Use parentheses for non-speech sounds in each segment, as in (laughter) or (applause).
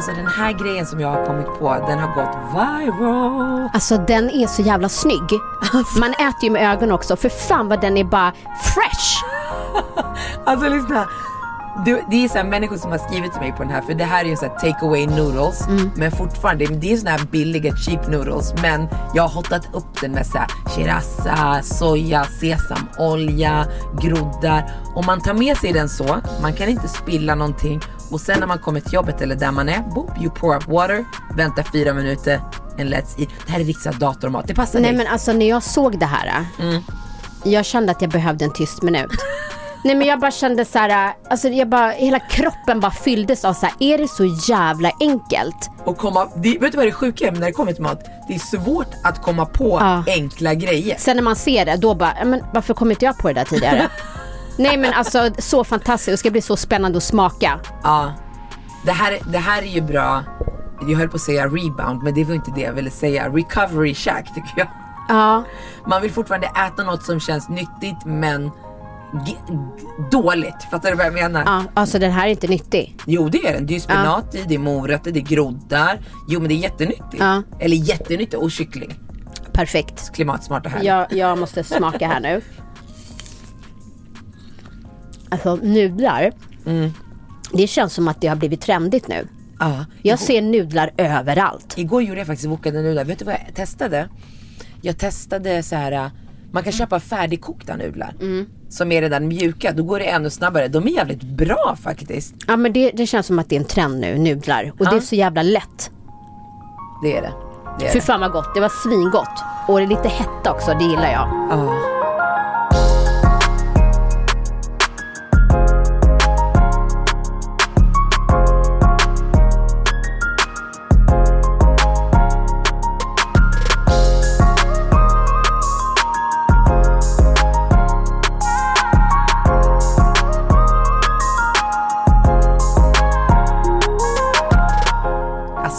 Alltså den här grejen som jag har kommit på, den har gått viral. Alltså den är så jävla snygg. Man äter ju med ögonen också. För fan vad den är bara fresh. (laughs) Alltså lyssna. Du, det är så människor som har skrivit till mig på den här för det här är ju så här take away noodles men fortfarande det är såna här billiga cheap noodles men jag har hotat upp den med så här shirasa, soja, sesamolja, groddar och man tar med sig den så, man kan inte spilla någonting och sen när man kommer till jobbet eller där man är, boop, you pour up water, vänta fyra minuter and let's eat. Det här är riktigt datormat, det passar Nej dig. men alltså när jag såg det här. Mm. Jag kände att jag behövde en tyst minut. (laughs) Nej men jag bara kände så här, alltså jag bara, hela kroppen bara fylldes av så här, är det så jävla enkelt? Och komma, det, vet du vad det sjuka är när det kommer till mat? Det är svårt att komma på Ja. enkla grejer. Sen när man ser det, då bara, "Ja, men varför kom inte jag på det där tidigare? (laughs) Nej men alltså så fantastiskt, det ska bli så spännande att smaka. Ja. Det här, det här är ju bra, jag höll på att säga rebound men det var inte det jag ville säga. Recovery shack tycker jag. Ja, Man vill fortfarande äta något som känns nyttigt men dåligt. Fattar du vad jag menar? ja, alltså den här är inte nyttig. Jo det är den. Det är spenat i, det är morötter, det är groddar. Jo men det är jättenyttigt. Ja. Eller jättenyttigt och kyckling. Perfekt. Klimatsmart och härligt. Jag, jag måste smaka här nu. Alltså nudlar. Det känns som att det har blivit trendigt nu. Ja. Jag ser nudlar överallt. Igår gjorde jag faktiskt wokade nudlar. Vet du vad jag testade? Jag testade så här. Man kan köpa färdigkokta nudlar. Som är redan mjuka. Då går det ännu snabbare. De är jävligt bra faktiskt. Ja men det, det känns som att det är en trend nu, nudlar. Och det är så jävla lätt. Det är det. det, är Fy fan vad gott, det var svingott. Och det är lite hetta också, det gillar jag. Ja.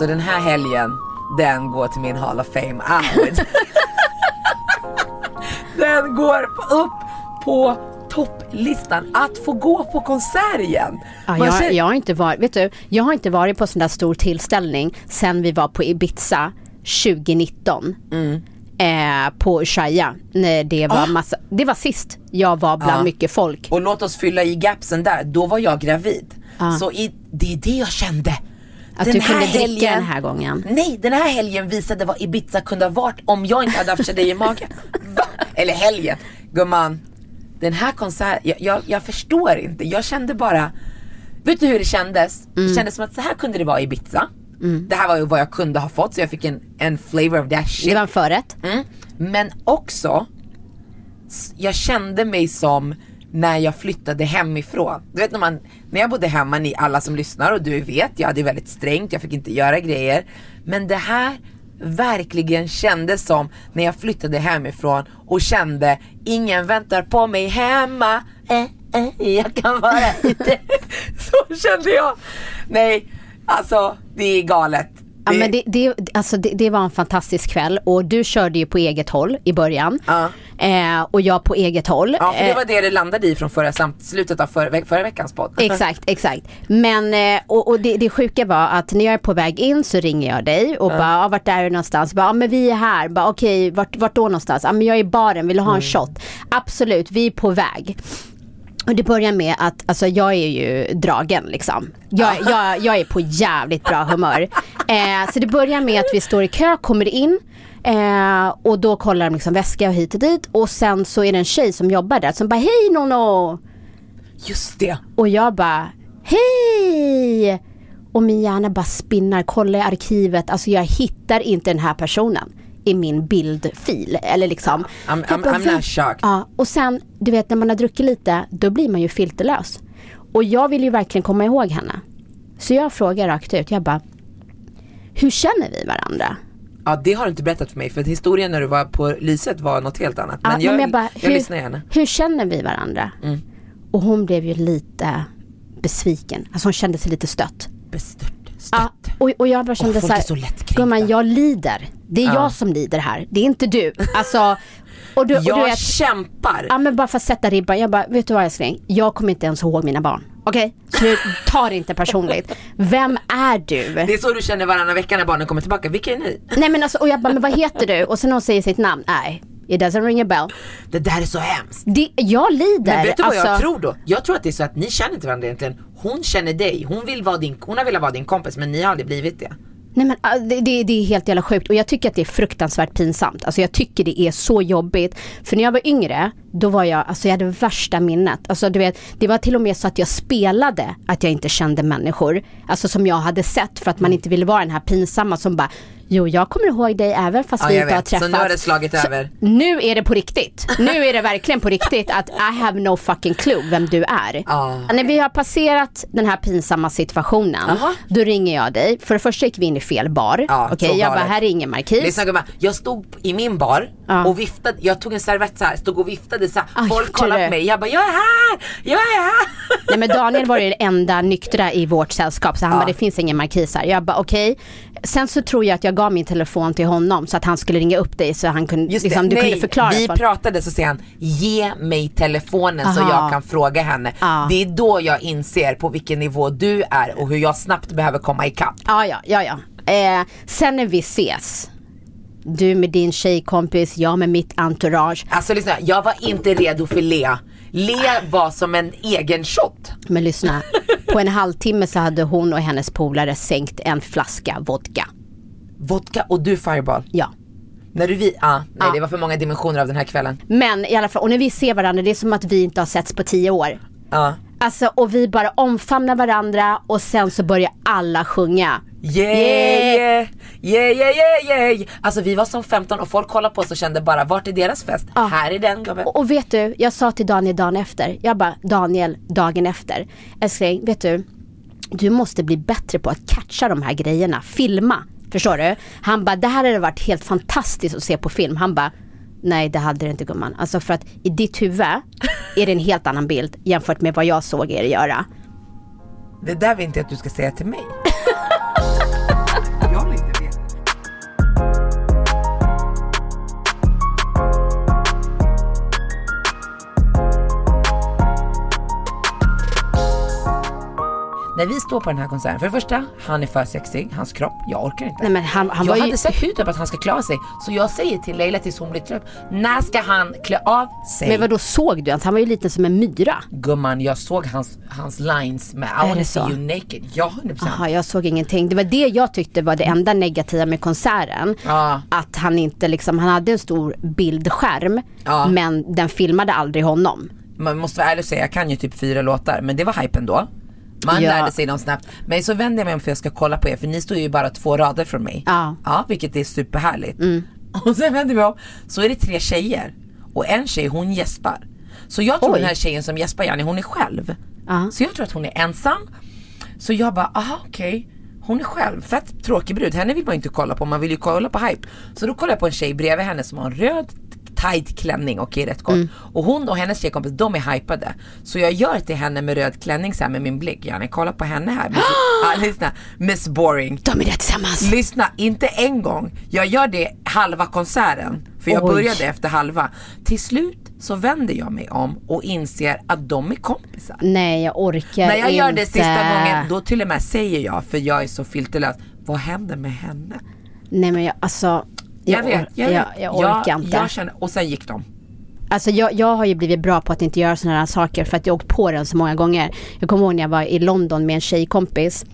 Alltså den här helgen, den går till min Hall of Fame award. (laughs) den går upp på topplistan att få gå på konsert igen. Ja, jag, känner- jag, har inte varit, vet du, jag har inte varit på sån där stor tillställning sen vi var på Ibiza 2019. Eh, på Shaya. När det, var massa, det var sist jag var bland Ja. mycket folk. Och låt oss fylla i gapsen där, då var jag gravid. Så i, det är det jag kände. Att du kunde dricka den här gången. Nej, den här helgen visade vad Ibiza kunde ha varit om jag inte hade haft tjej i magen. Va? Eller helgen. Gumman, den här konserten, jag, jag, jag förstår inte. Jag kände bara, vet du hur det kändes? Mm. Det kändes som att så här kunde det vara i Ibiza. Det här var ju vad jag kunde ha fått så jag fick en, en flavor of that shit. Det var en förrätt. Mm. Men också, jag kände mig som när jag flyttade hemifrån. Du vet när, man, när jag bodde hemma, ni alla som lyssnar och du vet, jag hade väldigt strängt, jag fick inte göra grejer. Men det här verkligen kändes som när jag flyttade hemifrån och kände ingen väntar på mig hemma. Eh, eh, jag kan vara ute. (laughs) Så kände jag. Nej, alltså det är galet. Ja, men det, det, alltså det, det var en fantastisk kväll och du körde ju på eget håll i början. Ja. Eh, och jag på eget håll. Ja, för det Eh, var det det landade i från förra, samt slutet av förra, förra veckans podd. (laughs) Exakt, exakt. Men eh, och, och det, det sjuka var att när jag är på väg in så ringer jag dig och bara, ah, vart är du någonstans? Bara, ah, men vi är här. Bara, Okej, vart, vart då någonstans? Ah, men jag är i baren, vill du ha en shot? Absolut, vi är på väg. Och det börjar med att alltså, jag är ju dragen liksom. Jag, jag, jag är på jävligt bra humör. (laughs) Eh, så det börjar med att vi står i kö, kommer in. Eh, och då kollar de liksom väska och hit och dit. Och sen så är det en tjej som jobbar där som bara, hej Nono! Just det. Och jag bara, hej! Och min hjärna bara spinnar, kollar i arkivet, alltså jag hittar inte den här personen. I min bildfil. Eller liksom. I'm- Jag I'm- I'm not shocked. Ja, och sen, du vet när man har druckit lite, då blir man ju filterlös. Och jag vill ju verkligen komma ihåg henne. Så jag frågar rakt ut, jag bara, hur känner vi varandra? Ja det har du inte berättat för mig för historien när du var på Lyset var något helt annat. Men Ja, jag, men bara, jag hur, lyssnar gärna. Hur känner vi varandra? Mm. Och hon blev ju lite besviken. Alltså hon kände sig lite stött. Bestört, Ja, stött. och, och jag bara kände folk så här, är så gumman jag lider. Det är Ja. jag som lider här, det är inte du. Alltså, och du, och du jag kämpar. Ja men bara för att sätta ribban, jag bara, vet du vad älskling? Jag kommer inte ens ihåg mina barn. Okej? Så du tar det inte personligt. Vem är du? Det är så du känner varannan vecka när barnen kommer tillbaka. Vilka är ni? Nej men alltså, och jag bara, men vad heter du? Och sen när hon säger sitt namn, nej. It doesn't ring a bell. Det där är så hemskt. Det, jag lider. Men vet du vad jag alltså, tror då? Jag tror att det är så att ni känner inte varandra egentligen. Hon känner dig, hon, vill vara din, hon har velat vara din kompis men ni har aldrig blivit det. Nej men ah, det, det, det är helt jävla sjukt och jag tycker att det är fruktansvärt pinsamt. Alltså jag tycker det är så jobbigt. För när jag var yngre, då var jag, alltså jag hade värsta minnet. Alltså du vet, det var till och med så att jag spelade att jag inte kände människor. Alltså som jag hade sett för att man inte ville vara den här pinsamma som bara Jo jag kommer ihåg dig även fast Ja, vi inte har vet. Så träffats. nu har det slagit över. Nu är det på riktigt. Nu är det verkligen på riktigt att I have no fucking clue vem du är. Ja. När vi har passerat den här pinsamma situationen, Aha. då ringer jag dig. För det första gick vi in i fel bar. Ja, Okej, så jag bara, här är ingen markis. Lyssna gumman, jag stod i min bar Ja. och viftade, jag tog en servett så här, stod och viftade så här. Folk kollade på mig, jag bara jag är här, jag är här. Nej men Daniel var ju det enda nyktra i vårt sällskap så han bara, det finns ingen markis här. Jag bara, okej. Sen så tror jag att jag gav min telefon till honom så att han skulle ringa upp dig så han kunde, Just liksom, du nej, kunde förklara. vi för- pratade så säger han, ge mig telefonen så Aha. jag kan fråga henne. Ja. Det är då jag inser på vilken nivå du är och hur jag snabbt behöver komma ikapp. Ja, ja, ja, ja. Eh, sen när vi ses, du med din tjejkompis, jag med mitt entourage. Alltså lyssna, jag var inte redo för Lea. Lea var som en egen shot. Men lyssna, på en halvtimme så hade hon och hennes polare sänkt en flaska vodka. Vodka och du fireball. Ja. När du vi, ah, nej Ja. det var för många dimensioner av den här kvällen. Men i alla fall, och när vi ser varandra, det är som att vi inte har setts på tio år. Ja. Alltså, och vi bara omfamnar varandra och sen så börjar alla sjunga. Yeah, yeah, yeah, yeah, yeah, yeah. Alltså vi var som 15 och folk kollade på oss och kände bara, vart är deras fest? Ja. Här är den gubben. Och, och vet du, jag sa till Daniel dagen efter, jag bara Daniel dagen efter, älskling vet du, du måste bli bättre på att catcha de här grejerna, filma. Förstår du? Han bara, det här hade varit helt fantastiskt att se på film. Han bara, nej det hade det inte gumman. Alltså för att i ditt huvud är det en helt annan bild jämfört med vad jag såg er göra. Det där vill inte jag att du ska säga till mig. När vi står på den här konserten, för det första, han är för sexig, hans kropp, jag orkar inte. Nej men han, han jag var ju... hade sett ut att han ska klara sig, så jag säger till Leila tills hon blir trött, när ska han klä av sig? Men vad då såg du hans? Han var ju lite som en myra. Gumman, jag såg hans, hans lines med I wanna see you naked. Ja, 100%. Jaha, jag såg ingenting. Det var det jag tyckte var det enda negativa med konserten. Ja. Att han inte liksom, han hade en stor bildskärm Ja. men den filmade aldrig honom. Man måste vara ärlig och säga, jag kan ju typ fyra låtar, men det var hypen då. Man Ja. lärde sig dem snabbt. Men så vänder jag mig om för jag ska kolla på er, för ni står ju bara två rader från mig. Ja. Mm. Ja, vilket är superhärligt. (laughs) Och sen vänder vi om, så är det tre tjejer. Och en tjej hon gäspar. Så jag tror Oj. den här tjejen som gäspar Janni, hon är själv. Ja. Så jag tror att hon är ensam. Så jag bara, aha okej. Hon är själv, fett tråkig brud. Henne vill man ju inte kolla på, man vill ju kolla på hype. Så då kollar jag på en tjej bredvid henne som har en röd tight klänning, okej rätt kort. Och hon och hennes tjejkompis, de är hypade. Så jag gör till henne med röd klänning så här med min blick. Janne, kolla på henne här. Miss, (gasps) ah, lyssna, Miss Boring. De är det tillsammans. Lyssna, inte en gång. Jag gör det halva konserten. För jag Oj. började efter halva. Till slut så vänder jag mig om och inser att de är kompisar. Nej jag orkar När jag inte. gör det sista gången, då till och med säger jag, för jag är så filterlös, vad händer med henne? Nej men jag, alltså. Jag, vet, jag vet. Jag, jag orkar jag, inte. Jag känner, och sen gick de. Alltså jag, jag har ju blivit bra på att inte göra sådana här saker för att jag har åkt på den så många gånger. Jag kommer ihåg när jag var i London med en tjejkompis.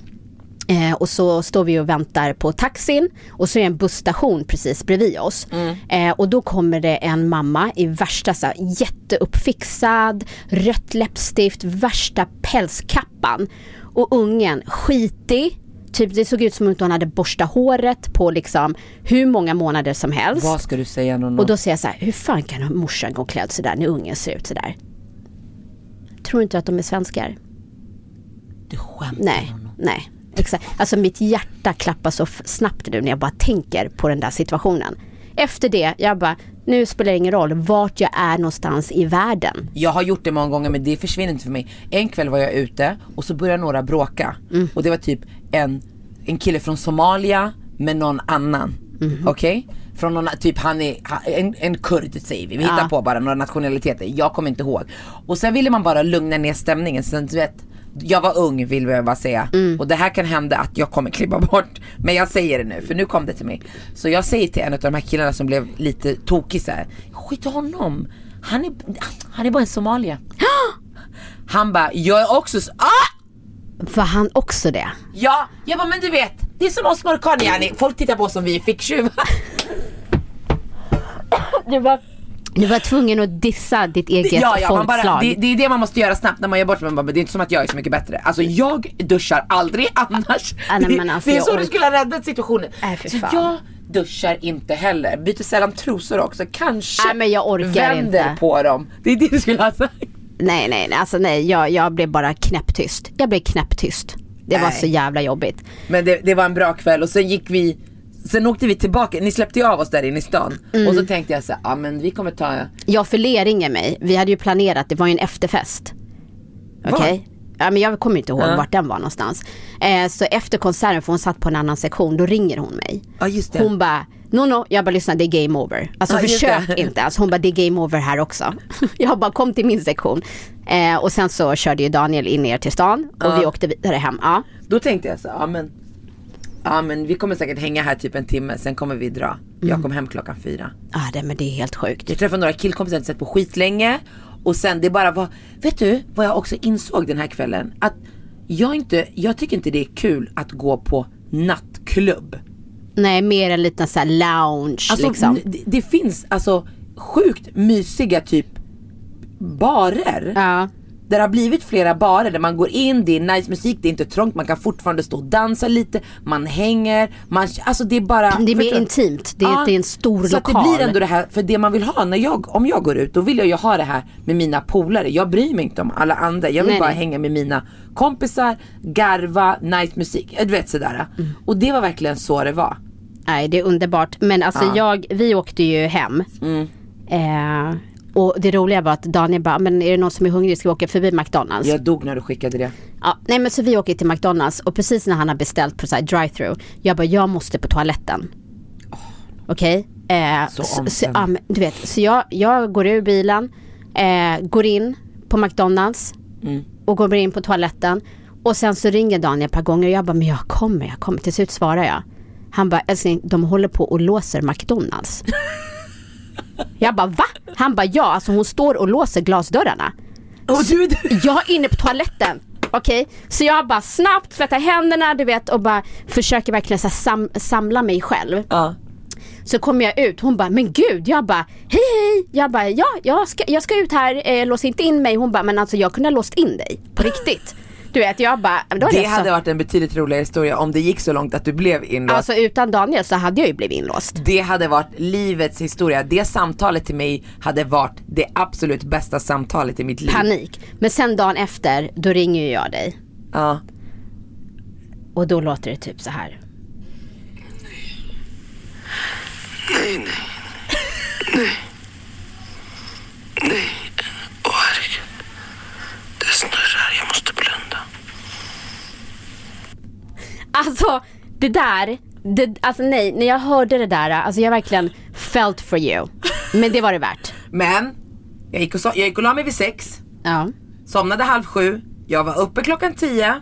Eh, och så står vi och väntar på taxin och så är det en busstation precis bredvid oss. Eh, och då kommer det en mamma i värsta så här, jätteuppfixad, rött läppstift, värsta pälskappan. Och ungen skitig, typ det såg ut som att hon hade borstat håret på liksom hur många månader som helst. Vad ska du säga Nonno? Och då säger jag så här, hur fan kan morsan gå klädd sådär när ungen ser ut sådär? Tror inte att de är svenskar? Du skämtar Nej, Nonno. nej. Exakt. Alltså mitt hjärta klappar så snabbt nu när jag bara tänker på den där situationen. Efter det, jag bara, nu spelar det ingen roll vart jag är någonstans i världen. Jag har gjort det många gånger men det försvinner inte för mig. En kväll var jag ute och så började några bråka. Mm. Och det var typ en, en kille från Somalia med någon annan. Mhm. Okej? Från någon, typ han är, en, en kurd säger vi. Vi hittar Ja. på bara några nationaliteter. Jag kommer inte ihåg. Och sen ville man bara lugna ner stämningen. Sen du vet, jag var ung vill jag bara säga. Mm. Och det här kan hända att jag kommer klippa bort. Men jag säger det nu för nu kom det till mig. Så jag säger till en av de här killarna som blev lite tokig så här. Skit i honom. Han är, han är bara en somalier. (gasps) Han bara, jag är också så, ah! Var han också det? Ja, jag bara men du vet, det är som oss marockaner yani. Folk tittar på oss som vi är ficktjuvar. (laughs) du var tvungen att dissa ditt eget Ja, ja, folkslag. bara, det, det är det man måste göra snabbt när man gör bort sig. Det är inte som att jag är så mycket bättre. Alltså jag duschar aldrig (laughs) annars. Men alltså, det är så du skulle ha räddat situationen. För så fan. jag duschar inte heller. Byter sällan trosor också. Kanske Nej, men jag orkar vänder inte. på dem. Det är det du skulle ha sagt. Nej, nej, nej, alltså nej, jag, jag blev bara knäpptyst. Jag blev knäpptyst. Det var Nej. så jävla jobbigt. Men det, det var en bra kväll och sen gick vi Sen åkte vi tillbaka, ni släppte ju av oss där inne i stan Mm. och så tänkte jag så ja men vi kommer ta Jag för ringer mig, vi hade ju planerat, det var ju en efterfest. Okej? Ja men jag kommer inte ihåg Ja. vart den var någonstans. Eh, så efter konserten, för hon satt på en annan sektion, då ringer hon mig. Ja just det. Hon bara, no no, jag bara lyssna det är game over. Alltså Ja, försök inte. Alltså hon bara, det är game over här också. (laughs) jag bara, kom till min sektion. Eh, och sen så körde ju Daniel in er till stan och Ja. vi åkte vidare hem. Ja. Då tänkte jag så ja men Ja men vi kommer säkert hänga här typ en timme, sen kommer vi dra. Mm. Jag kom hem klockan fyra. Ah, det, men det är helt sjukt. Jag träffade några killkompisar jag inte sett på skitlänge. Och sen det bara var, vet du vad jag också insåg den här kvällen? Att jag inte, jag tycker inte det är kul att gå på nattklubb. Nej, mer en liten så lounge Alltså liksom. det, det finns alltså sjukt mysiga typ barer. Ja. Där det har blivit flera barer där man går in, det är nice musik, det är inte trångt, man kan fortfarande stå och dansa lite, man hänger, man, alltså det är bara Det är mer förstår- intimt, det är inte en stor så lokal. det blir ändå det här, för det man vill ha när jag, om jag går ut, då vill jag ju ha det här med mina polare. Jag bryr mig inte om alla andra, jag vill Nej, bara nej. hänga med mina kompisar, garva, nice musik, du vet sådär. Mm. Och det var verkligen så det var. Nej, det är underbart. Men alltså Ja. jag, vi åkte ju hem. Eh, och det roliga var att Daniel bara, men är det någon som är hungrig ska vi åka förbi McDonalds. Jag dog när du skickade det. Ja, nej men så vi åker till McDonalds och precis när han har beställt på så här drive-through. Jag bara, jag måste på toaletten. Okej? Eh, Så så, så, ja, men du vet, så jag, jag går ur bilen, eh, går in på McDonalds Mm. och går in på toaletten. Och sen så ringer Daniel ett par gånger och jag bara, men jag kommer, jag kommer. Till slut svarar jag. Han bara, älskling, de håller på och låser McDonalds. (laughs) jag bara, va? Han bara, ja, alltså hon står och låser glasdörrarna. Och du, du. Jag är inne på toaletten. Okej, så jag bara snabbt tvättar händerna du vet och bara försöker verkligen så sam- samla mig själv. Ja. Så kommer jag ut, hon bara, men gud, jag bara, hej hej, jag bara, ja, jag ska, jag ska ut här, eh, lås inte in mig. Hon bara, men alltså jag kunde ha låst in dig, på riktigt. Du vet, jag bara, då Det så- hade varit en betydligt roligare historia om det gick så långt att du blev inlåst. Alltså utan Daniel så hade jag ju blivit inlåst. Det hade varit livets historia. Det samtalet till mig hade varit det absolut bästa samtalet i mitt liv. Panik. Men sen dagen efter, då ringer ju jag dig. Ja. Och då låter det typ så här. Nej, nej. Nej. Nej. Åh, herregud. Det snurrar. Jag måste blunda. Alltså det där, det, alltså nej, när jag hörde det där, alltså jag verkligen felt for you. Men det var det värt. Men, jag gick, och so- jag gick och la mig vid sex, Ja. somnade halv sju, jag var uppe klockan tio,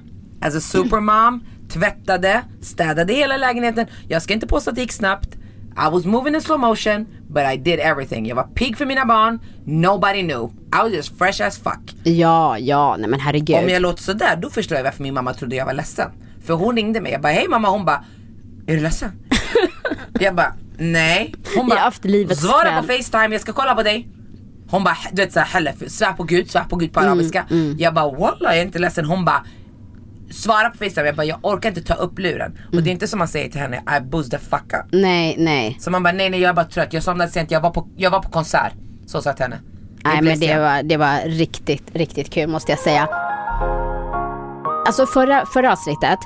as a supermom, tvättade, städade hela lägenheten. Jag ska inte påstå att det gick snabbt. I was moving in slow motion, but I did everything. Jag var pigg för mina barn, nobody knew. I was just fresh as fuck. Ja, ja, nej men herregud. Om jag låter sådär, då förstår jag varför min mamma trodde jag var ledsen. För hon ringde mig, jag bara hej mamma, hon bara Är du ledsen? (laughs) jag bara nej. Hon livets svara kväll." på facetime, jag ska kolla på dig. Hon bara du vet såhär, svär på gud, svär på gud Mm, på arabiska. Jag bara wallah jag är inte ledsen. Hon bara svara på Facetime, jag bara jag orkar inte ta upp luren. Och det är inte som man säger till henne, I buzz the fuck up. Nej, nej. Så man bara nej nej jag är bara trött, jag somnade sent, jag var på, jag var på konsert. Så sa jag till henne. Nej men det var, det var riktigt, riktigt kul måste jag säga. Alltså förra, förra avsnittet,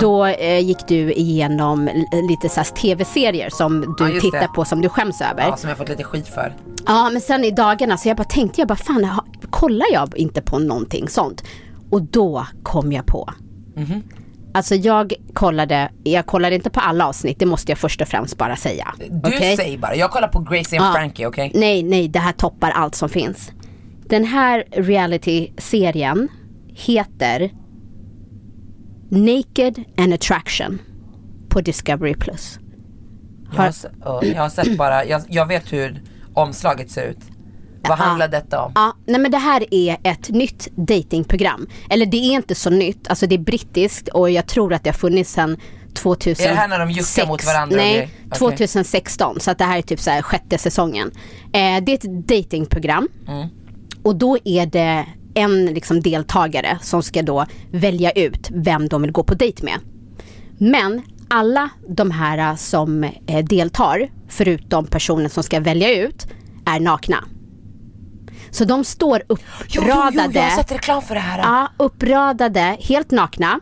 då eh, gick du igenom lite så här tv-serier som du Ja, tittar det. på som du skäms över. Ja, Ja. som jag fått lite skit för. men sen i dagarna så jag bara tänkte, jag bara fan, ha- kollar jag inte på någonting sånt? Och då kom jag på. Alltså jag kollade, jag kollade inte på alla avsnitt, det måste jag först och främst bara säga. Du Okej? säger bara, jag kollar på Gracie and Ja. Frankie okej? Nej, nej, det här toppar allt som finns. Den här reality-serien heter Naked and Attraction på Discovery+. Plus. Jag, har, se- ja, jag har sett bara, jag, jag vet hur omslaget ser ut. Vad handlar detta om? Ja, nej men det här är ett nytt datingprogram. Eller det är inte så nytt, alltså det är brittiskt och jag tror att det har funnits sedan 2006. Är det här när de juckar mot varandra Nej? Okej. 2016. Så att det här är typ så här sjätte säsongen. Eh, det är ett datingprogram. Mm. Och då är det en liksom deltagare som ska då välja ut vem de vill gå på dejt med. Men alla de här som eh, deltar, förutom personen som ska välja ut, är nakna. Så de står Jo, jo, jo, uppradade. jag har sett reklam för det här. Ja, uppradade, helt nakna.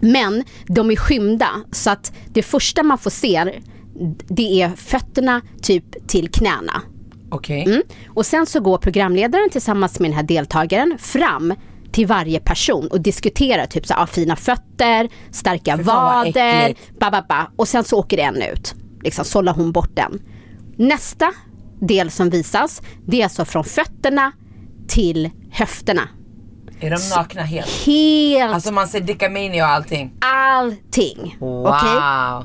Men de är skymda så att det första man får se det är fötterna typ till knäna. Okej. Mm. Och sen så går programledaren tillsammans med den här deltagaren fram till varje person och diskuterar typ så här, ah, fina fötter, starka vad vader, ba, ba, ba. och sen så åker en ut. Liksom sållar hon bort den. Nästa del som visas, det är alltså från fötterna till höfterna. Är de nakna helt? Helt Alltså man ser Dickamini och allting. allting. Wow. Okej?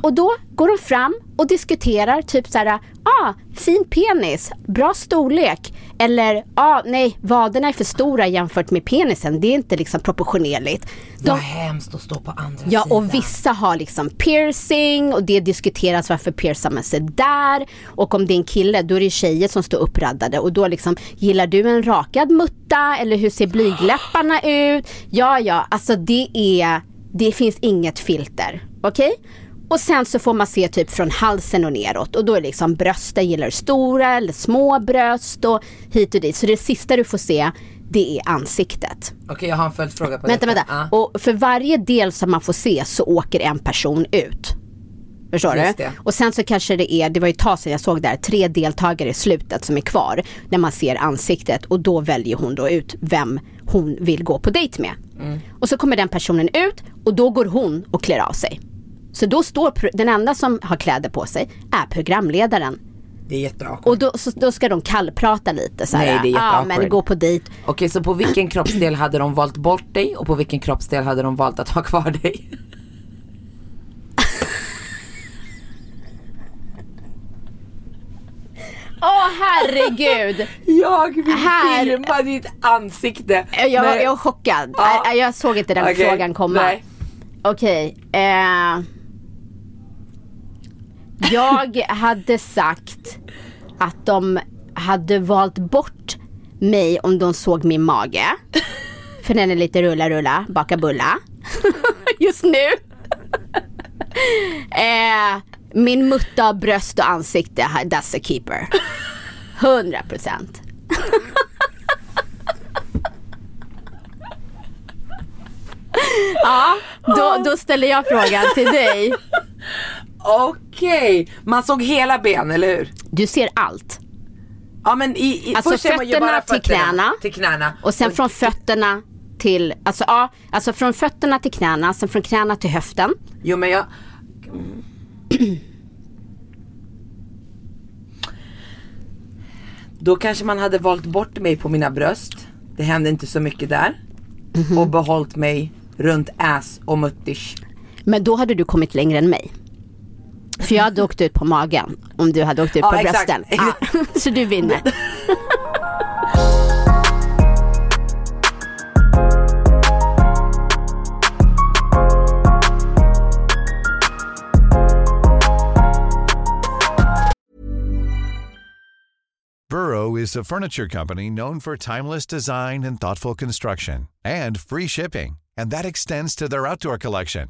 Och då går de fram och diskuterar typ så här, ah, fin penis, bra storlek. Eller, ah, nej, vaderna är för stora jämfört med penisen, det är inte liksom proportionerligt. Vad hemskt att stå på andra ja, sidan. och vissa har liksom piercing och det diskuteras varför piercar man sig där. Och om det är en kille, då är det tjejer som står uppraddade och då liksom, gillar du en rakad mutta eller hur ser blygläpparna ut? Ja, ja, alltså det är, det finns inget filter. Okej? Och sen så får man se typ från halsen och neråt och då är liksom brösten, gillar du stora eller små bröst och hit och dit. Så det sista du får se, det är ansiktet. Okej jag har en följdfråga på Vänta, detta. vänta. Ja. Och för varje del som man får se så åker en person ut. Förstår Just du? det. Och sen så kanske det är, det var ju ett tag sedan jag såg där, tre deltagare i slutet som är kvar. När man ser ansiktet och då väljer hon då ut vem hon vill gå på dejt med. Mm. Och så kommer den personen ut och då går hon och klär av sig. Så då står, den enda som har kläder på sig är programledaren. Det är jätteawkward. Och då, så, då ska de kallprata lite så här. Nej, det är ja jätteawkward. men gå på dejt. Okej så på vilken kroppsdel hade de valt bort dig och på vilken kroppsdel hade de valt att ha kvar dig? Åh herregud! Jag vill Här- filma ditt ansikte. Jag, var, jag var chockad. Ja. Nej, Jag såg inte den Okej, frågan komma. Okej. eh, jag hade sagt att de hade valt bort mig om de såg min mage. För den är lite rulla rulla, baka bulla. (laughs) Just nu. (laughs) eh, min mutta, bröst och ansikte, that's a keeper. 100 procent. (laughs) Ja, då, då ställer jag frågan till dig. Okej, man såg hela ben eller hur? Du ser allt. Ja men i, i Alltså först ser man ju fötterna bara till fötterna knäna. Till knäna. Och sen från fötterna till, alltså ja, alltså från fötterna till knäna, sen från knäna till höften. Jo men jag Då kanske man hade valt bort mig på mina bröst. Det hände inte så mycket där. Mhm. Och behållit mig runt ass och muttish. Men då hade du kommit längre än mig. För jag hade åkt ut på magen om du hade åkt ut Ja, på exakt. brösten. Ja, (laughs) så du vinner. Burrow is a furniture company known for timeless design and thoughtful construction and free shipping, and that extends to their outdoor collection.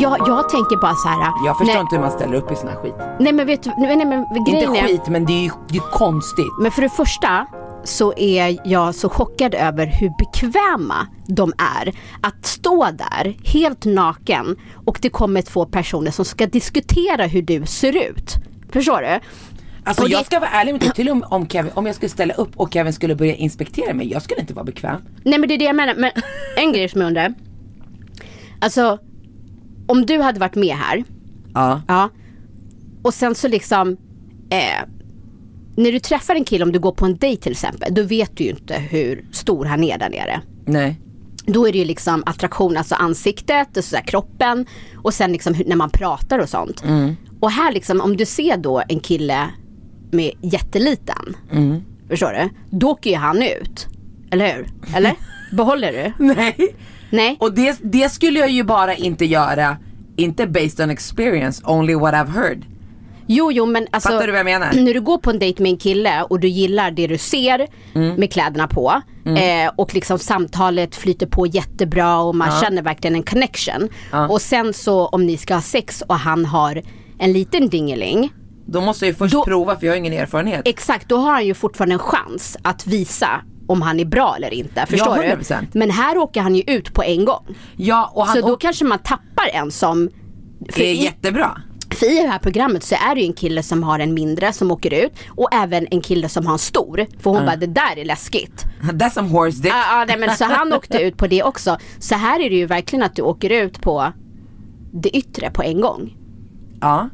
Jag, jag tänker bara så här. Jag förstår nej, inte hur man ställer upp i sån här skit. Nej men vet du, nej, men grejen Inte är- skit, men det är ju det är konstigt. Men för det första så är jag så chockad över hur bekväma de är att stå där helt naken och det kommer två personer som ska diskutera hur du ser ut. Förstår du? Alltså Och det- jag ska vara ärlig med dig, till och med om, Kevin, om jag skulle ställa upp och Kevin skulle börja inspektera mig, jag skulle inte vara bekväm. Nej men det är det jag menar. Men en grej som jag undrar. Alltså om du hade varit med här. Ja. Ja. Och sen så liksom. Eh, när du träffar en kille, om du går på en dejt till exempel. Då vet du ju inte hur stor han är där nere. Nej. Då är det ju liksom attraktion, alltså ansiktet och så där, kroppen. Och sen liksom när man pratar och sånt. Och här liksom om du ser då en kille med jätteliten. Förstår du? Då åker ju han ut. Eller hur? Eller? (laughs) Behåller du? Nej. Nej. Och det, det skulle jag ju bara inte göra, inte based on experience, only what I've heard. Jo, jo, men alltså. Fattar du vad jag menar? När du går på en dejt med en kille och du gillar det du ser Mm. med kläderna på. Eh, och liksom samtalet flyter på jättebra och man känner verkligen en connection. Och sen så om ni ska ha sex och han har en liten dingeling. Då måste jag ju först Då- prova för jag har ingen erfarenhet. Exakt, då har han ju fortfarande en chans att visa om han är bra eller inte. Förstår du? 100%. Men här åker han ju ut på en gång. Ja, och han Så då kanske man tappar en som är i- jättebra. För i det här programmet så är det ju en kille som har en mindre som åker ut och även en kille som har en stor. För hon bara det där är läskigt. (laughs) That's some horse dick. Ja, ja, nej, men så han åkte ut på det också. Så här är det ju verkligen att du åker ut på det yttre på en gång. Ja.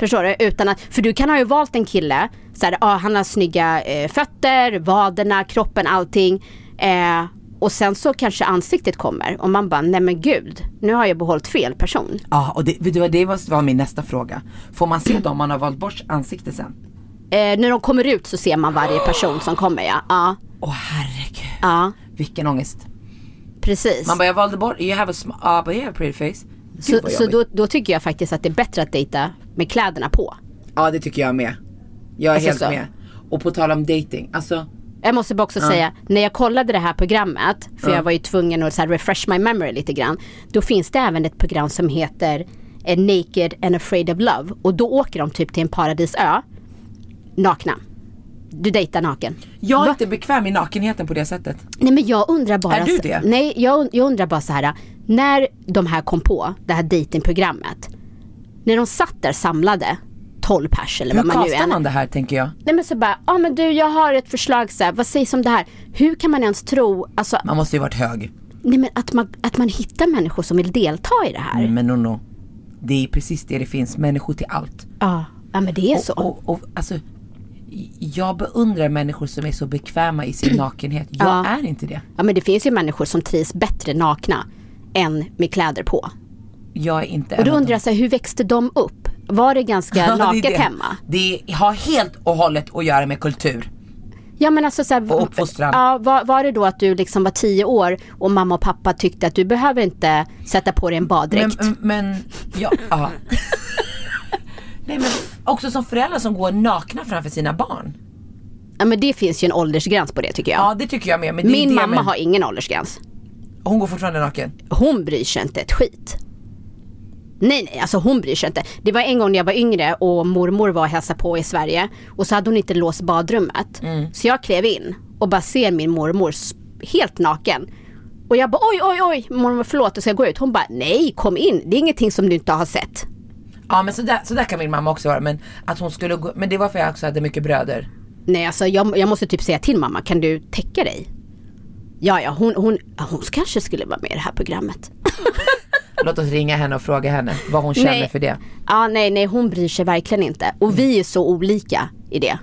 Förstår du? Utan att, för du kan ha ju valt en kille, så här, ja, han har snygga eh, fötter, vaderna, kroppen, allting. Eh, och sen så kanske ansiktet kommer och man bara, nej men gud, nu har jag behållit fel person. Ja, och det, det måste vara min nästa fråga. Får man se dem man har valt bort ansikte sen? Eh, när de kommer ut så ser man varje person som kommer ja. Ja, Åh herregud. ja Vilken ångest. precis. Man bara, jag valde bort, you have a ah, but you have a pretty face. Gud, så så då, då tycker jag faktiskt att det är bättre att dejta med kläderna på. Ja det tycker jag med. Jag är Alltså helt så. med. Och på tal om dating, alltså Jag måste bara också säga, när jag kollade det här programmet, för jag var ju tvungen att så här refresh my memory lite grann. Då finns det även ett program som heter eh, Naked and afraid of love. Och då åker de typ till en paradisö, nakna. Du dejtar naken. jag är Va? inte bekväm i nakenheten på det sättet. Nej men jag undrar bara. Är du det? Nej jag, jag undrar bara så här. När de här kom på det här datingprogrammet. När de satt där samlade 12 pers eller Hur vad man nu är. man det här tänker jag? Nej men så bara, ja ah, men du jag har ett förslag så här, vad sägs om det här? Hur kan man ens tro, alltså, Man måste ju varit hög. nej men att man, att man hittar människor som vill delta i det här. Men no, no. Det är precis det det finns, människor till allt. Ja, ja men det är så. Och, och, och alltså, jag beundrar människor som är så bekväma i sin (clears throat) nakenhet. Jag Ja. är inte det. Ja men det finns ju människor som trivs bättre nakna än med kläder på. Jag är inte Och då undrar jag så här, hur växte de upp? Var det ganska. (laughs) Ja, det naket det. hemma? Det har helt och hållet att göra med kultur. Ja men alltså så här, Och uppfostran. Ja, var, var det då att du liksom var tio år och mamma och pappa tyckte att du behöver inte sätta på dig en baddräkt? Men, men ja, ja. (laughs) Nej men också som föräldrar som går nakna framför sina barn. Ja men det finns ju en åldersgräns på det tycker jag. Ja det tycker jag med. Min mamma men, har ingen åldersgräns. Hon går fortfarande naken. Hon bryr sig inte ett skit. Nej nej, alltså hon bryr sig inte. Det var en gång när jag var yngre och mormor var och hälsade på i Sverige och så hade hon inte låst badrummet. Så jag klev in och bara ser min mormor helt naken. Och jag bara oj oj oj mormor förlåt, jag ska gå ut. Hon bara nej kom in, det är ingenting som du inte har sett. Ja men sådär, sådär kan min mamma också vara men att hon skulle gå, men det var för jag också hade mycket bröder. Nej alltså jag, jag måste typ säga till mamma, kan du täcka dig? Ja ja, hon, hon, hon kanske skulle vara med i det här programmet. (laughs) Låt oss ringa henne och fråga henne vad hon känner Nej. för det. Ja nej nej hon bryr sig verkligen inte. Och vi är så olika i det.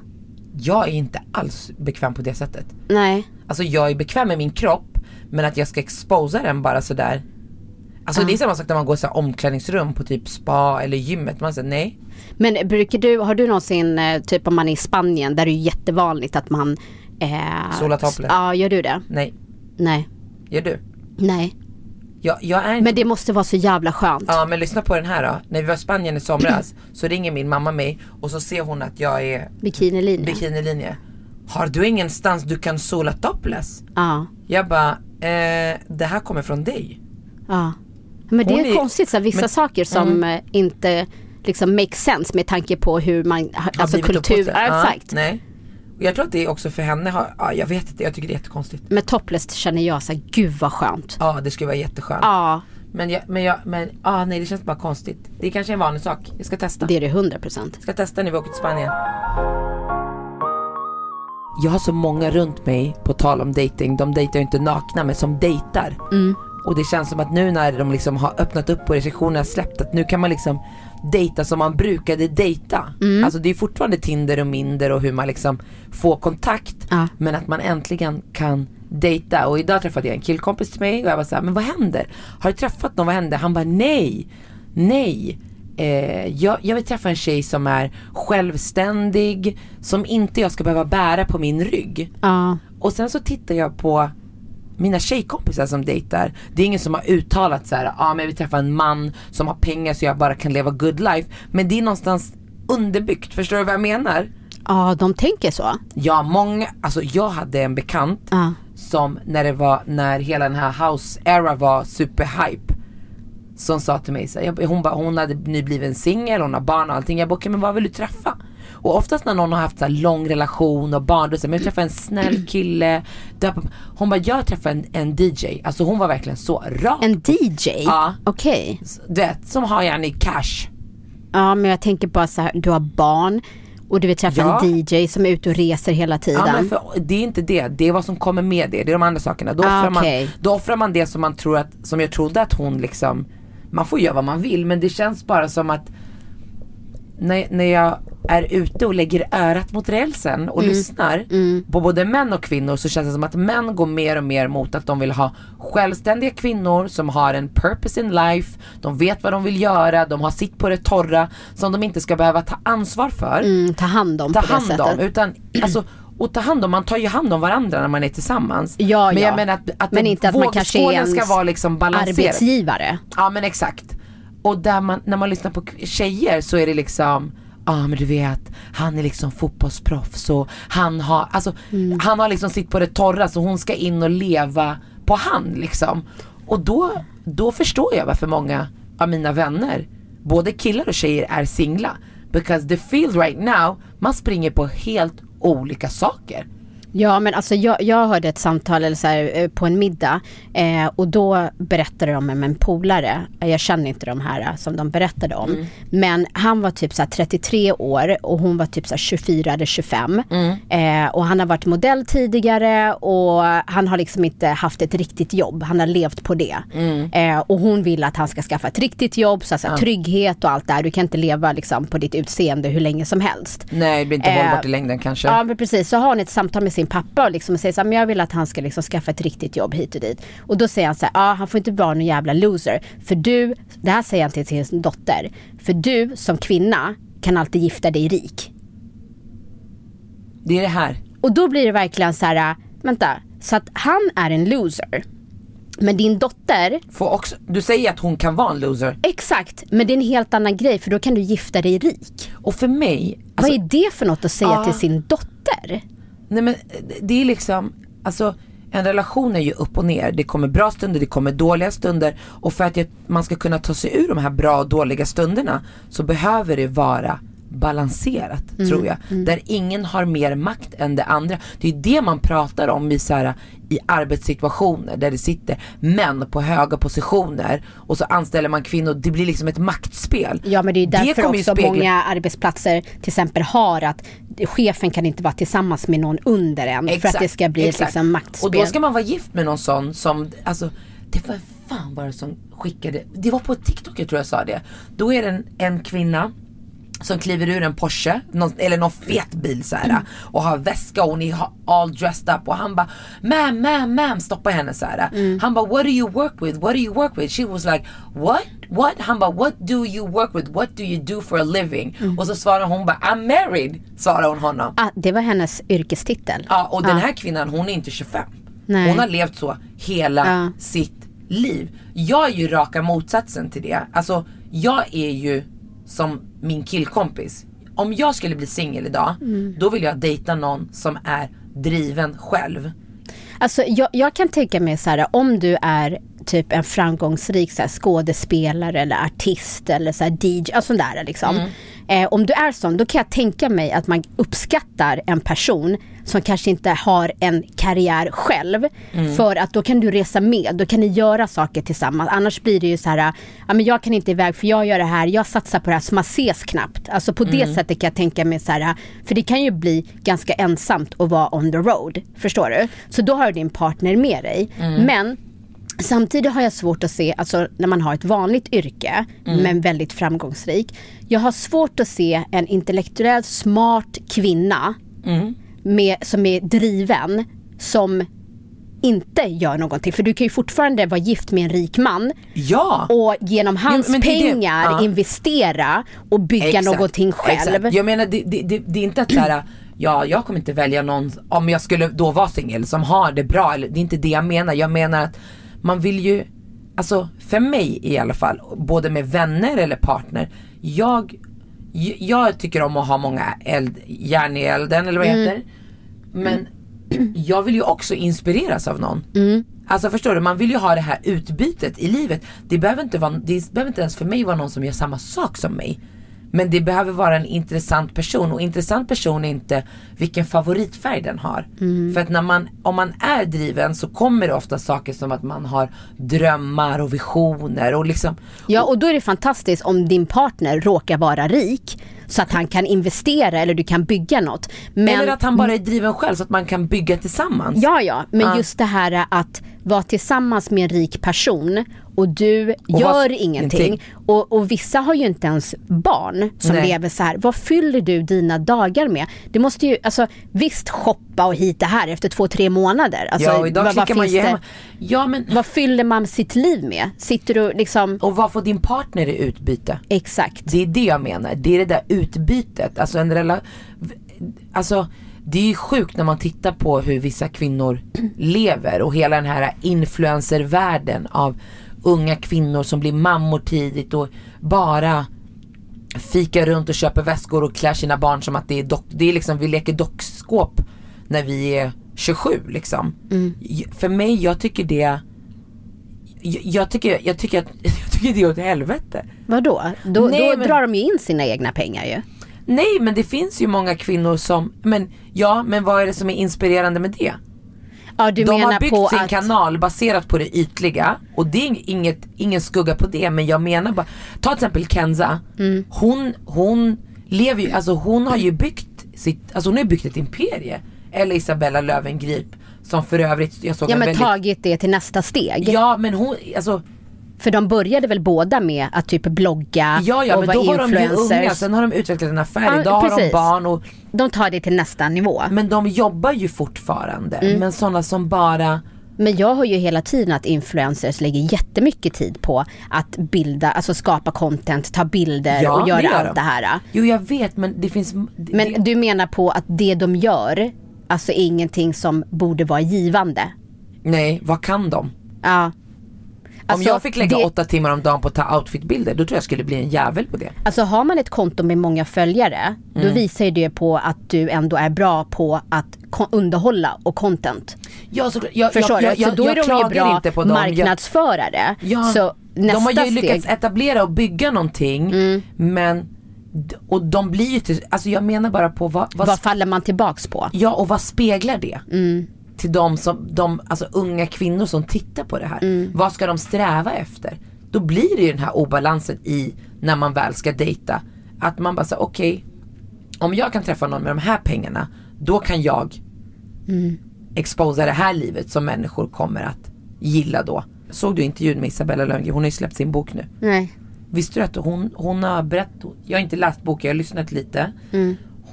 Jag är inte alls bekväm på det sättet. Nej. Alltså jag är bekväm med min kropp men att jag ska exposa den bara sådär. Alltså det är samma sak när man går i så omklädningsrum på typ spa eller gymmet. Man säger nej. Men brukar du, har du någonsin, eh, typ om man är i Spanien där det är jättevanligt att man eh, Sola topless. Ja, gör du det? Nej. Nej. Gör du? Nej. Jag, jag är Men det måste vara så jävla skönt. Ja men lyssna på den här då. När vi var i Spanien i somras (clears throat) så ringer min mamma mig och så ser hon att jag är Bikinilinje. bikinilinje. Har du ingenstans du kan sola topless? Ja. Jag bara, eh, det här kommer från dig. Ja. Men det Hon är, är- konstigt så här, vissa men- saker som eh, inte liksom makes sense med tanke på hur man, alltså kultur, ja, exakt. nej. Jag tror att det är också för henne, har, ja, jag vet inte, jag tycker det är jättekonstigt. Men topless känner jag så här, gud vad skönt. Ja det skulle vara jätteskönt. Ja, Men, jag, men, jag, men ah, nej det känns bara konstigt. Det är kanske en vanlig sak. Jag ska testa. det är det 100 procent. Jag ska testa när vi åker till Spanien. Jag har så många runt mig, på tal om dating. de dejtar ju inte nakna men som dejtar. Och det känns som att nu när de liksom har öppnat upp och restriktionerna har släppt att nu kan man liksom dejta som man brukade dejta. Alltså det är fortfarande Tinder och Minder och hur man liksom får kontakt. Ja. Men att man äntligen kan dejta. Och idag träffade jag en killkompis till mig och jag var så här, men vad händer? Har du träffat någon? Vad händer? Han bara nej, nej. Eh, jag, jag vill träffa en tjej som är självständig, som inte jag ska behöva bära på min rygg. Ja. Och sen så tittar jag på mina tjejkompisar som dejtar. Det är ingen som har uttalat så här, ja ah, men jag vill träffa en man som har pengar så jag bara kan leva good life. Men det är någonstans underbyggt, förstår du vad jag menar? ja, de tänker så. Ja, många, alltså jag hade en bekant Ja. som när det var, när hela den här house era var superhype. Som sa till mig så här, hon, bara, hon hade nybliven en singel, hon har barn och allting. Jag bara, okej men vad vill du träffa? Och oftast när någon har haft så lång relation och barn, då säger man jag vill träffa en snäll kille. Hon bara, jag träffar en, en DJ. Alltså hon var verkligen så rak. En DJ? Ja. Okej. Du vet, som har gärna i cash. Ja, men jag tänker bara så här, du har barn och du vill träffa Ja. en DJ som är ute och reser hela tiden. Ja, men för, det är inte det, det är vad som kommer med det, det är de andra sakerna. Då, offrar, okej. man, då offrar man det som man tror att, som jag trodde att hon liksom, man får göra vad man vill men det känns bara som att när, när jag är ute och lägger örat mot rälsen och Mm. lyssnar på både män och kvinnor så känns det som att män går mer och mer mot att de vill ha självständiga kvinnor som har en purpose in life, de vet vad de vill göra, de har sitt på det torra som de inte ska behöva ta ansvar för Mm, ta hand om ta på det hand sättet. om. Utan, alltså, och ta hand om, man tar ju hand om varandra när man är tillsammans. Ja, men ja. jag menar att, att Men det- inte att man kanske ska vara liksom balanserad. Arbetsgivare. Ja men exakt. Och där man, när man lyssnar på tjejer så är det liksom Ja men du vet, han är liksom fotbollsproffs och han har, alltså, Mm. han har liksom sitt på det torra så hon ska in och leva på han liksom. Och då, då förstår jag varför många av mina vänner, både killar och tjejer är singla. Because the field right now, man springer på helt olika saker. Ja men alltså jag, jag hörde ett samtal eller så här, eh, på en middag eh, och då berättade de om en polare, Eh, jag känner inte de här eh, som de berättade om. Mm. Men han var typ så här 33 år och hon var typ så här 24 eller 25. Mm. Eh, och han har varit modell tidigare och han har liksom inte haft ett riktigt jobb, han har levt på det. Mm. Eh, och hon vill att han ska skaffa ett riktigt jobb, så, här, så här, trygghet och allt där. Du kan inte leva liksom på ditt utseende hur länge som helst. Nej det blir inte hållbart i längden kanske. Ja men precis, så har hon ett samtal med sin pappa och liksom säger så här, men jag vill att han ska liksom skaffa ett riktigt jobb hit och dit. Och då säger han så här, ja han får inte vara någon jävla loser. För du, det här säger han till sin dotter, för du som kvinna kan alltid gifta dig rik. Det är det här. Och då blir det verkligen så här, vänta, så att han är en loser. Men din dotter, Får också, du säger att hon kan vara en loser. exakt, men det är en helt annan grej för då kan du gifta dig rik. Och för mig, alltså, Vad är det för något att säga Ja. till sin dotter? Nej men det är liksom, alltså en relation är ju upp och ner. Det kommer bra stunder, det kommer dåliga stunder. Och för att man ska kunna ta sig ur de här bra och dåliga stunderna så behöver det vara balanserat tror jag. Där ingen har mer makt än det andra. Det är det man pratar om i, så här, i arbetssituationer där det sitter män på höga positioner och så anställer man kvinnor. Det blir liksom ett maktspel. Ja men det är därför ju också spegla- många arbetsplatser till exempel har att chefen kan inte vara tillsammans med någon under en för att det ska bli ett exakt. liksom maktspel. Och då ska man vara gift med någon sån som, alltså det var fan var det som skickade, det var på TikTok jag tror jag sa det. Då är det en, en kvinna som kliver ur en Porsche, någon, eller någon fet bil så här, och har väska och hon är all dressed up och han bara ma'am, ma'am, ma'am stoppar henne så här. Mm. Han bara what do you work with, what do you work with? She was like what, what? Han bara what do you work with, what do you do for a living? Mm. Och så svarar hon bara I'm married, svarar hon honom. ah, det var hennes yrkestitel. Ja och den här kvinnan hon är inte 25. Nej. Hon har levt så hela Ja. sitt liv. Jag är ju raka motsatsen till det. Alltså jag är ju som min killkompis. Om jag skulle bli singel idag, Mm. då vill jag dejta någon som är driven själv. Alltså jag, jag kan tänka mig så här om du är typ en framgångsrik så här, skådespelare eller artist eller så här, DJ, alltså där liksom. Mm. Eh, om du är sån, då kan jag tänka mig att man uppskattar en person som kanske inte har en karriär själv. Mm. För att då kan du resa med, då kan ni göra saker tillsammans. Annars blir det ju så här, ja men jag kan inte iväg för jag gör det här, jag satsar på det här så man ses knappt. Alltså på Mm. det sättet kan jag tänka mig så här, för det kan ju bli ganska ensamt att vara on the road. Förstår du? Så då har du din partner med dig. Mm. Men Samtidigt har jag svårt att se, alltså när man har ett vanligt yrke Mm. men väldigt framgångsrik. Jag har svårt att se en intellektuellt smart kvinna Mm. Med, som är driven som inte gör någonting. För du kan ju fortfarande vara gift med en rik man Ja! och genom hans det är det- pengar ja. investera och bygga Exakt, någonting själv. Exakt. Jag menar det, det, det, är inte att såhär, (clears throat) ja jag kommer inte välja någon, om jag skulle då vara singel, som har det bra. Eller, det är inte det jag menar. Jag menar att man vill ju, alltså för mig i alla fall, både med vänner eller partner. Jag, jag tycker om att ha många eld, järn i elden eller vad det heter. Men (clears throat) jag vill ju också inspireras av någon. Alltså förstår du, man vill ju ha det här utbytet i livet. Det behöver inte, vara, det behöver inte ens för mig vara någon som gör samma sak som mig. Men det behöver vara en intressant person och intressant person är inte vilken favoritfärg den har. För att när man, om man är driven så kommer det ofta saker som att man har drömmar och visioner och liksom Ja och då är det fantastiskt om din partner råkar vara rik så att han kan investera eller du kan bygga något. Men, Eller att han bara är driven själv så att man kan bygga tillsammans. Ja ja, men Ja. just det här att vara tillsammans med en rik person och du Och gör vad- ingenting. ingenting. Och, och vissa har ju inte ens barn som Nej. lever så här. Vad fyller du dina dagar med? Det måste ju, alltså visst shoppa och hit och här efter två, tre månader. Alltså, ja och idag vad, vad man ju det-. Ja men, Vad fyller man sitt liv med? Sitter du liksom, och vad får din partner i utbyte? exakt. Det är det jag menar, det är det där utbytet. Alltså en rela- Alltså det är ju sjukt när man tittar på hur vissa kvinnor (clears throat) lever och hela den här influencervärlden av unga kvinnor som blir mammor tidigt och bara fikar runt och köper väskor och klär sina barn som att det är dock, det är liksom vi leker dockskåp när vi är 27 liksom. J- För mig, jag tycker det jag, jag, tycker, jag, tycker att, (laughs) jag tycker det är åt helvete. Vadå? Då, Nej, då men- drar de ju in sina egna pengar ju. Nej men det finns ju många kvinnor som, men ja men vad är det som är inspirerande med det? Ja du De menar har byggt på sin att... kanal baserat på det ytliga och det är inget, ingen skugga på det men jag menar bara, ta till exempel Kenza, Mm. hon, hon lever ju, alltså hon har ju byggt sitt, alltså hon har byggt ett imperie. Eller Isabella Löwengrip som för övrigt, jag såg Ja en men väldigt, tagit det till nästa steg. Ja men hon, alltså För de började väl båda med att typ blogga Ja ja och men vara då var de ju influencers. unga, sen har de utvecklat en affär, Ja, idag har de precis. barn och De tar det till nästa nivå. Men de jobbar ju fortfarande. Mm. Men sådana som bara Men jag hör ju hela tiden att influencers lägger jättemycket tid på att bilda, alltså skapa content, ta bilder Ja, och göra det gör allt de. det här. Jo jag vet men det finns det, Men det, du menar på att det de gör, alltså är ingenting som borde vara givande? Nej, vad kan de? Ja. Om jag fick lägga det, åtta timmar om dagen på att ta outfitbilder då tror jag skulle bli en jävel på det. Alltså har man ett konto med många följare, då Mm. visar ju det på att du ändå är bra på att underhålla och content. Ja, så, jag, Förstår jag, du? jag, så då jag är de ju bra inte på dem. Jag, marknadsförare. ja, så de nästa har ju steg, lyckats etablera och bygga någonting Mm. men Och de blir ju till, alltså jag menar bara på vad, vad Vad faller man tillbaks på? Ja och vad speglar det? Till de, som, de alltså, unga kvinnor som tittar på det här. Vad ska de sträva efter? Då blir det ju den här obalansen i när man väl ska dejta. Att man bara säger okej, om jag kan träffa någon med de här pengarna, då kan jag exposa det här livet som människor kommer att gilla då. Såg du intervjun med Isabella Löwengrip? Hon har ju släppt sin bok nu. Nej. Visste du att hon, hon har berättat, jag har inte läst boken, jag har lyssnat lite.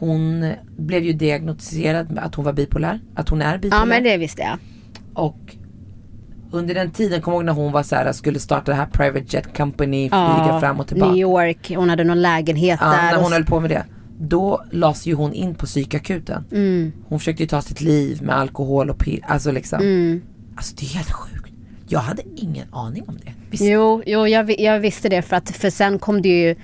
Hon blev ju diagnostiserad med att hon var bipolär, att hon är bipolär. Ja men det visste jag. Och under den tiden, kom jag ihåg när hon var så här, skulle starta det här private jet company, flyga fram och tillbaka. New York, hon hade någon lägenhet Ja, där. när hon höll på med det. Då lades ju hon in på psykakuten. Mm. Hon försökte ju ta sitt liv med alkohol och piller, alltså liksom. Mm. Alltså det är helt sjukt. Jag hade ingen aning om det. Visst, Jo, jo jag, jag visste det för att för sen kom det ju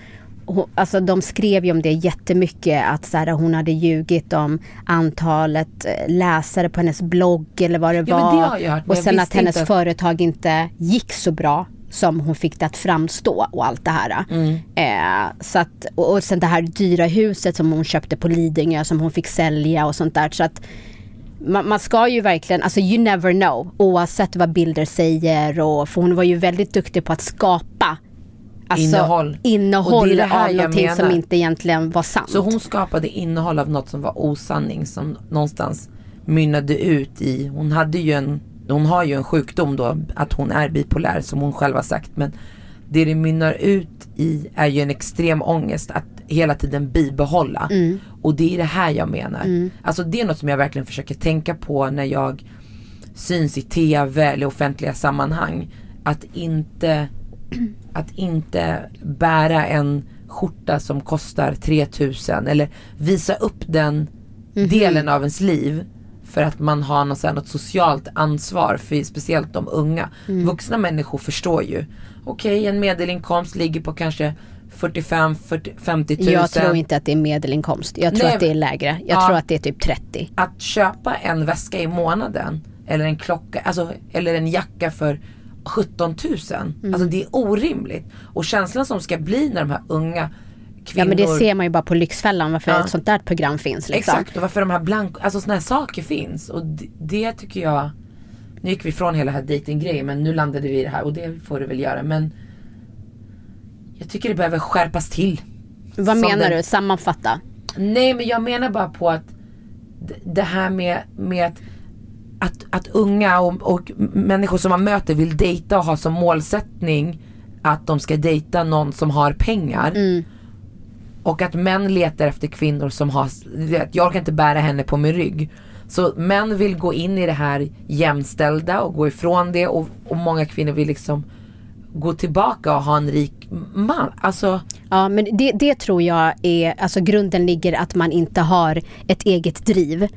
hon- Alltså de skrev ju om det jättemycket att så här, hon hade ljugit om antalet eh, läsare på hennes blogg eller vad det Ja, var. det har jag hört, och sen att hennes inte företag inte gick så bra som hon fick det att framstå och allt det här. Mm. Eh, så att, och, och sen det här dyra huset som hon köpte på Lidingö som hon fick sälja och sånt där. Så att man, man ska ju verkligen, alltså you never know oavsett vad bilder säger och för hon var ju väldigt duktig på att skapa alltså, Innehåll. Och innehåll det är det här av jag någonting som menar. inte egentligen var sant. Så hon skapade innehåll av något som var osanning som någonstans mynnade ut i, hon hade ju en, hon har ju en sjukdom då, att hon är bipolär som hon själv har sagt. Men det det mynnar ut i är ju en extrem ångest att hela tiden bibehålla. Och det är det här jag menar. Alltså det är något som jag verkligen försöker tänka på när jag syns i tv eller offentliga sammanhang. Att inte, (clears throat) att inte bära en skjorta som kostar 3000 eller visa upp den delen av ens liv för att man har något, här, något socialt ansvar för speciellt de unga. Vuxna människor förstår ju. Okej, en medelinkomst ligger på kanske 45 40, 50 000. Jag tror inte att det är medelinkomst. Jag tror Nej, att det är lägre. Jag ja. tror att det är typ 30. att köpa en väska i månaden eller en klocka, alltså, eller en jacka för 17 000. Mm. Alltså det är orimligt. Och känslan som ska bli när de här unga kvinnor Ja men det ser man ju bara på Lyxfällan varför Ja. ett sånt där program finns liksom. Exakt, och varför de här blank, alltså sådana här saker finns. Och det, det tycker jag, nu gick vi från hela här datinggrejen men nu landade vi i det här och det får det väl göra. Men jag tycker det behöver skärpas till. Vad Som menar den- du? Sammanfatta. Nej men jag menar bara på att det här med, med att, att, att unga och, och människor som man möter vill dejta och ha som målsättning att de ska dejta någon som har pengar. Och att män letar efter kvinnor som har, vet, jag kan inte bära henne på min rygg. Så män vill gå in i det här jämställda och gå ifrån det och, och många kvinnor vill liksom gå tillbaka och ha en rik man. Alltså Ja men det, det tror jag är, alltså grunden ligger att man inte har ett eget driv.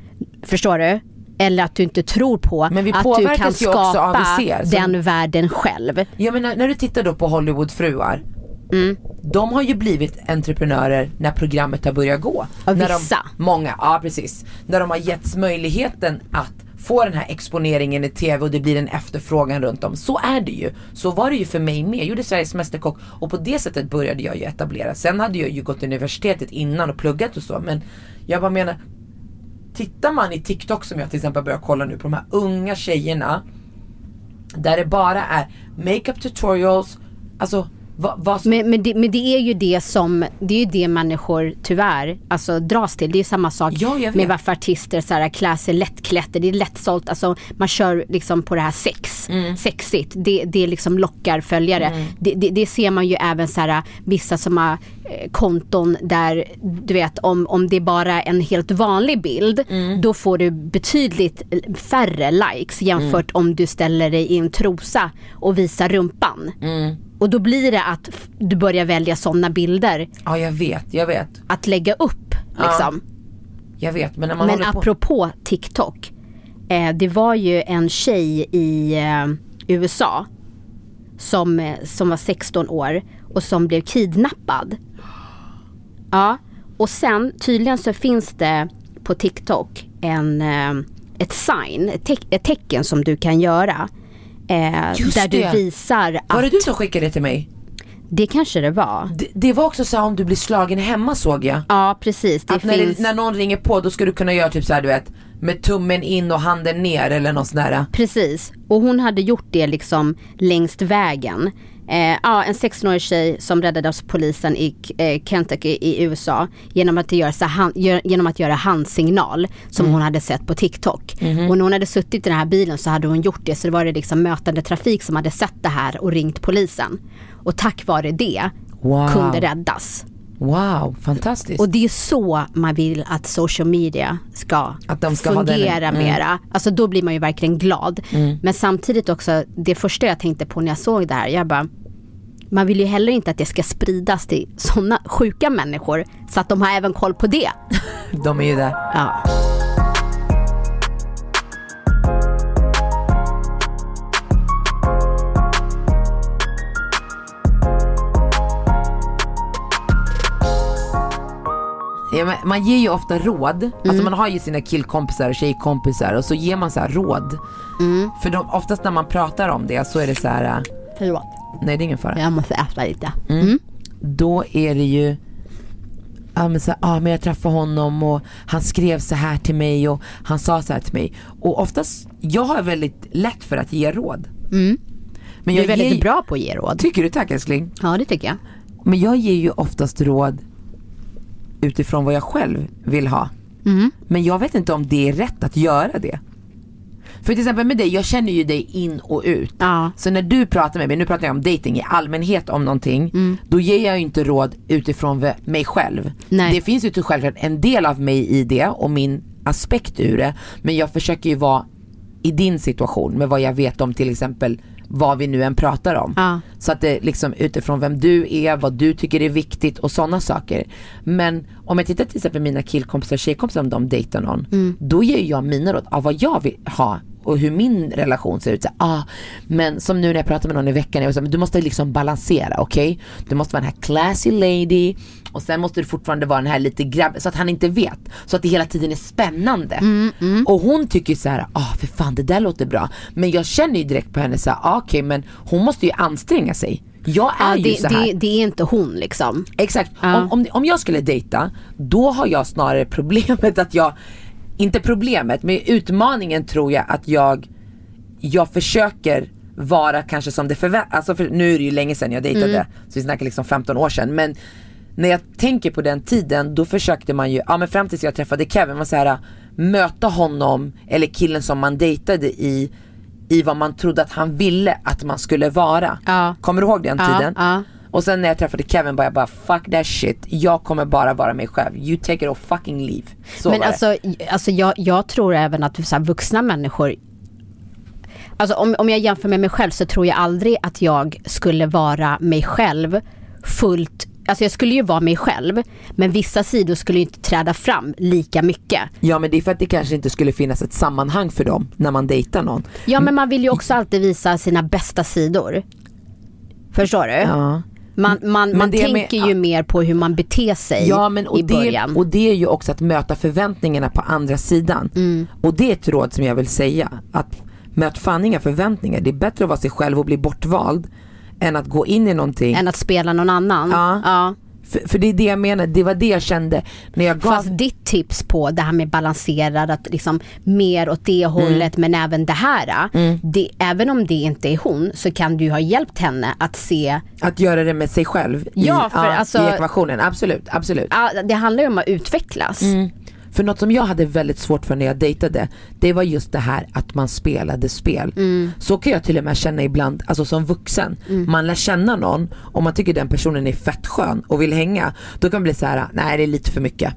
Förstår du? Eller att du inte tror på Men att du kan skapa ser, så- den världen själv. Jag menar när du tittar då på Hollywoodfruar. Mm. De har ju blivit entreprenörer när programmet har börjat gå. Ja, när vissa. De, många, ja precis. När de har getts möjligheten att få den här exponeringen i tv och det blir en efterfrågan runt om. Så är det ju. Så var det ju för mig med. Jag gjorde Sveriges Mästerkock och på det sättet började jag ju etablera. Sen hade jag ju gått universitetet innan och pluggat och så. Men jag bara menar, tittar man i TikTok som jag till exempel börjar kolla nu på de här unga tjejerna där det bara är makeup tutorials, alltså vad som, Men, men, det, men det är ju det som, det är ju det människor tyvärr alltså, dras till. Det är ju samma sak Ja, med varför artister så här, klär sig lättklätt. Det är lättsålt, alltså man kör liksom på det här sex, Mm. sexigt. Det, det liksom lockar följare. Det, det, det ser man ju även så här, vissa som har eh, konton där du vet om, om det är bara en helt vanlig bild Mm. då får du betydligt färre likes jämfört Mm. om du ställer dig i en trosa och visar rumpan. Och då blir det att du börjar välja sådana bilder ja jag vet, jag vet, att lägga upp. Liksom. jag vet men när man Men håller på apropå TikTok. Eh, det var ju en tjej i eh, USA som, eh, som var 16 år och som blev kidnappad. Ja, och sen tydligen så finns det på TikTok en, eh, ett sign, ett, teck- ett tecken som du kan göra. Eh, Just där det. du visar att Var det du som skickade det till mig? Det kanske det var. Det, det var också så om du blir slagen hemma såg jag. Ja precis, det att när, finns. det, när någon ringer på då ska du kunna göra typ så här du vet med tummen in och handen ner eller något sånt där. Precis, och hon hade gjort det liksom längst vägen. Eh, ja, en 16-årig tjej som räddades av polisen i eh, Kentucky i USA genom att, göra, hand, genom att göra handsignal som hon hade sett på TikTok. Och när hon hade suttit i den här bilen så hade hon gjort det så det var det liksom mötande trafik som hade sett det här och ringt polisen. Och tack vare det Wow. kunde räddas. Wow, fantastiskt. Och det är så man vill att social media ska, Att de ska fungera mm. mera. Alltså då blir man ju verkligen glad. Men samtidigt också, det första jag tänkte på när jag såg det här, jag bara man vill ju heller inte att det ska spridas till sådana sjuka människor så att de har även koll på det. (laughs) De är ju där. Ja. Ja, man ger ju ofta råd, Mm. alltså man har ju sina killkompisar och tjejkompisar och så ger man så här råd. Mm. För de, oftast när man pratar om det så är det så här, äh, Förlåt, nej det är ingen fara. jag måste äta lite. Då är det ju, ja men, så ah, men jag träffade honom och han skrev så här till mig och han sa så här till mig. Och oftast, jag har väldigt lätt för att ge råd. Men Du jag är väldigt ger, bra på att ge råd. Tycker du tack älskling? Ja, det tycker jag. Men jag ger ju oftast råd utifrån vad jag själv vill ha. Mm. Men jag vet inte om det är rätt att göra det. För till exempel med dig, jag känner ju dig in och ut. Ja. Så när du pratar med mig, nu pratar jag om dating i allmänhet om någonting, Mm. då ger jag ju inte råd utifrån mig själv. Nej. Det finns ju till självklart en del av mig i det och min aspekt ur det, men jag försöker ju vara i din situation med vad jag vet om till exempel vad vi nu än pratar om. Ja. Så att det liksom utifrån vem du är, vad du tycker är viktigt och sådana saker. Men om jag tittar till exempel mina killkompisar och tjejkompisar om de dejtar någon. Mm. Då ger jag mina råd av vad jag vill ha och hur min relation ser ut. Så, ah, men som nu när jag pratar med någon i veckan, jag så, men du måste liksom balansera, okej? Du måste vara den här classy lady och sen måste du fortfarande vara den här lite grabb, så att han inte vet. Så att det hela tiden är spännande. Mm, Och hon tycker så här, ah för fan det där låter bra. Men jag känner ju direkt på henne så här, ah, okej men hon måste ju anstränga sig. Jag är Ja, ju det, så här. det, det är inte hon liksom. Exakt. Ja. Om, om, om jag skulle dejta, då har jag snarare (laughs) problemet att jag, inte problemet, men utmaningen tror jag att jag, jag försöker vara kanske som det förväntas, alltså för, nu är det ju länge sedan jag dejtade, Mm. så vi snackar liksom 15 år sedan. Men när jag tänker på den tiden, då försökte man ju, ja men fram tills jag träffade Kevin, man säger möta honom, eller killen som man dejtade i, i vad man trodde att han ville att man skulle vara. Ja. Kommer du ihåg den Ja, tiden? ja. Och sen när jag träffade Kevin bara jag bara fuck that shit, jag kommer bara vara mig själv. You take it or fucking leave. Så Men var det. alltså, alltså jag, jag tror även att så här, vuxna människor Alltså om, om jag jämför med mig själv så tror jag aldrig att jag skulle vara mig själv fullt Alltså jag skulle ju vara mig själv men vissa sidor skulle ju inte träda fram lika mycket. Ja men det är för att det kanske inte skulle finnas ett sammanhang för dem när man dejtar någon. Ja men man vill ju också alltid visa sina bästa sidor. Förstår du? Ja. Man, man, man det med- tänker ju mer på hur man beter sig Ja men och i början. det, och det är ju också att möta förväntningarna på andra sidan. Mm. Och det är ett råd som jag vill säga. Att möt fan inga förväntningar. Det är bättre att vara sig själv och bli bortvald än att gå in i någonting. Än att spela någon annan. Ja. ja. För, för det är det jag menar, det var det jag kände när jag gav Fast ditt tips på det här med balanserad, att liksom mer åt det hållet men även det här. Det, även om det inte är hon så kan du ha hjälpt henne att se, att göra det med sig själv i, Ja, för alltså- i ekvationen. Absolut, absolut. ja, det handlar ju om att utvecklas. För något som jag hade väldigt svårt för när jag dejtade, det var just det här att man spelade spel. Så kan jag till och med känna ibland, alltså som vuxen, man lär känna någon och man tycker den personen är fett skön och vill hänga, då kan det bli så här: nej det är lite för mycket.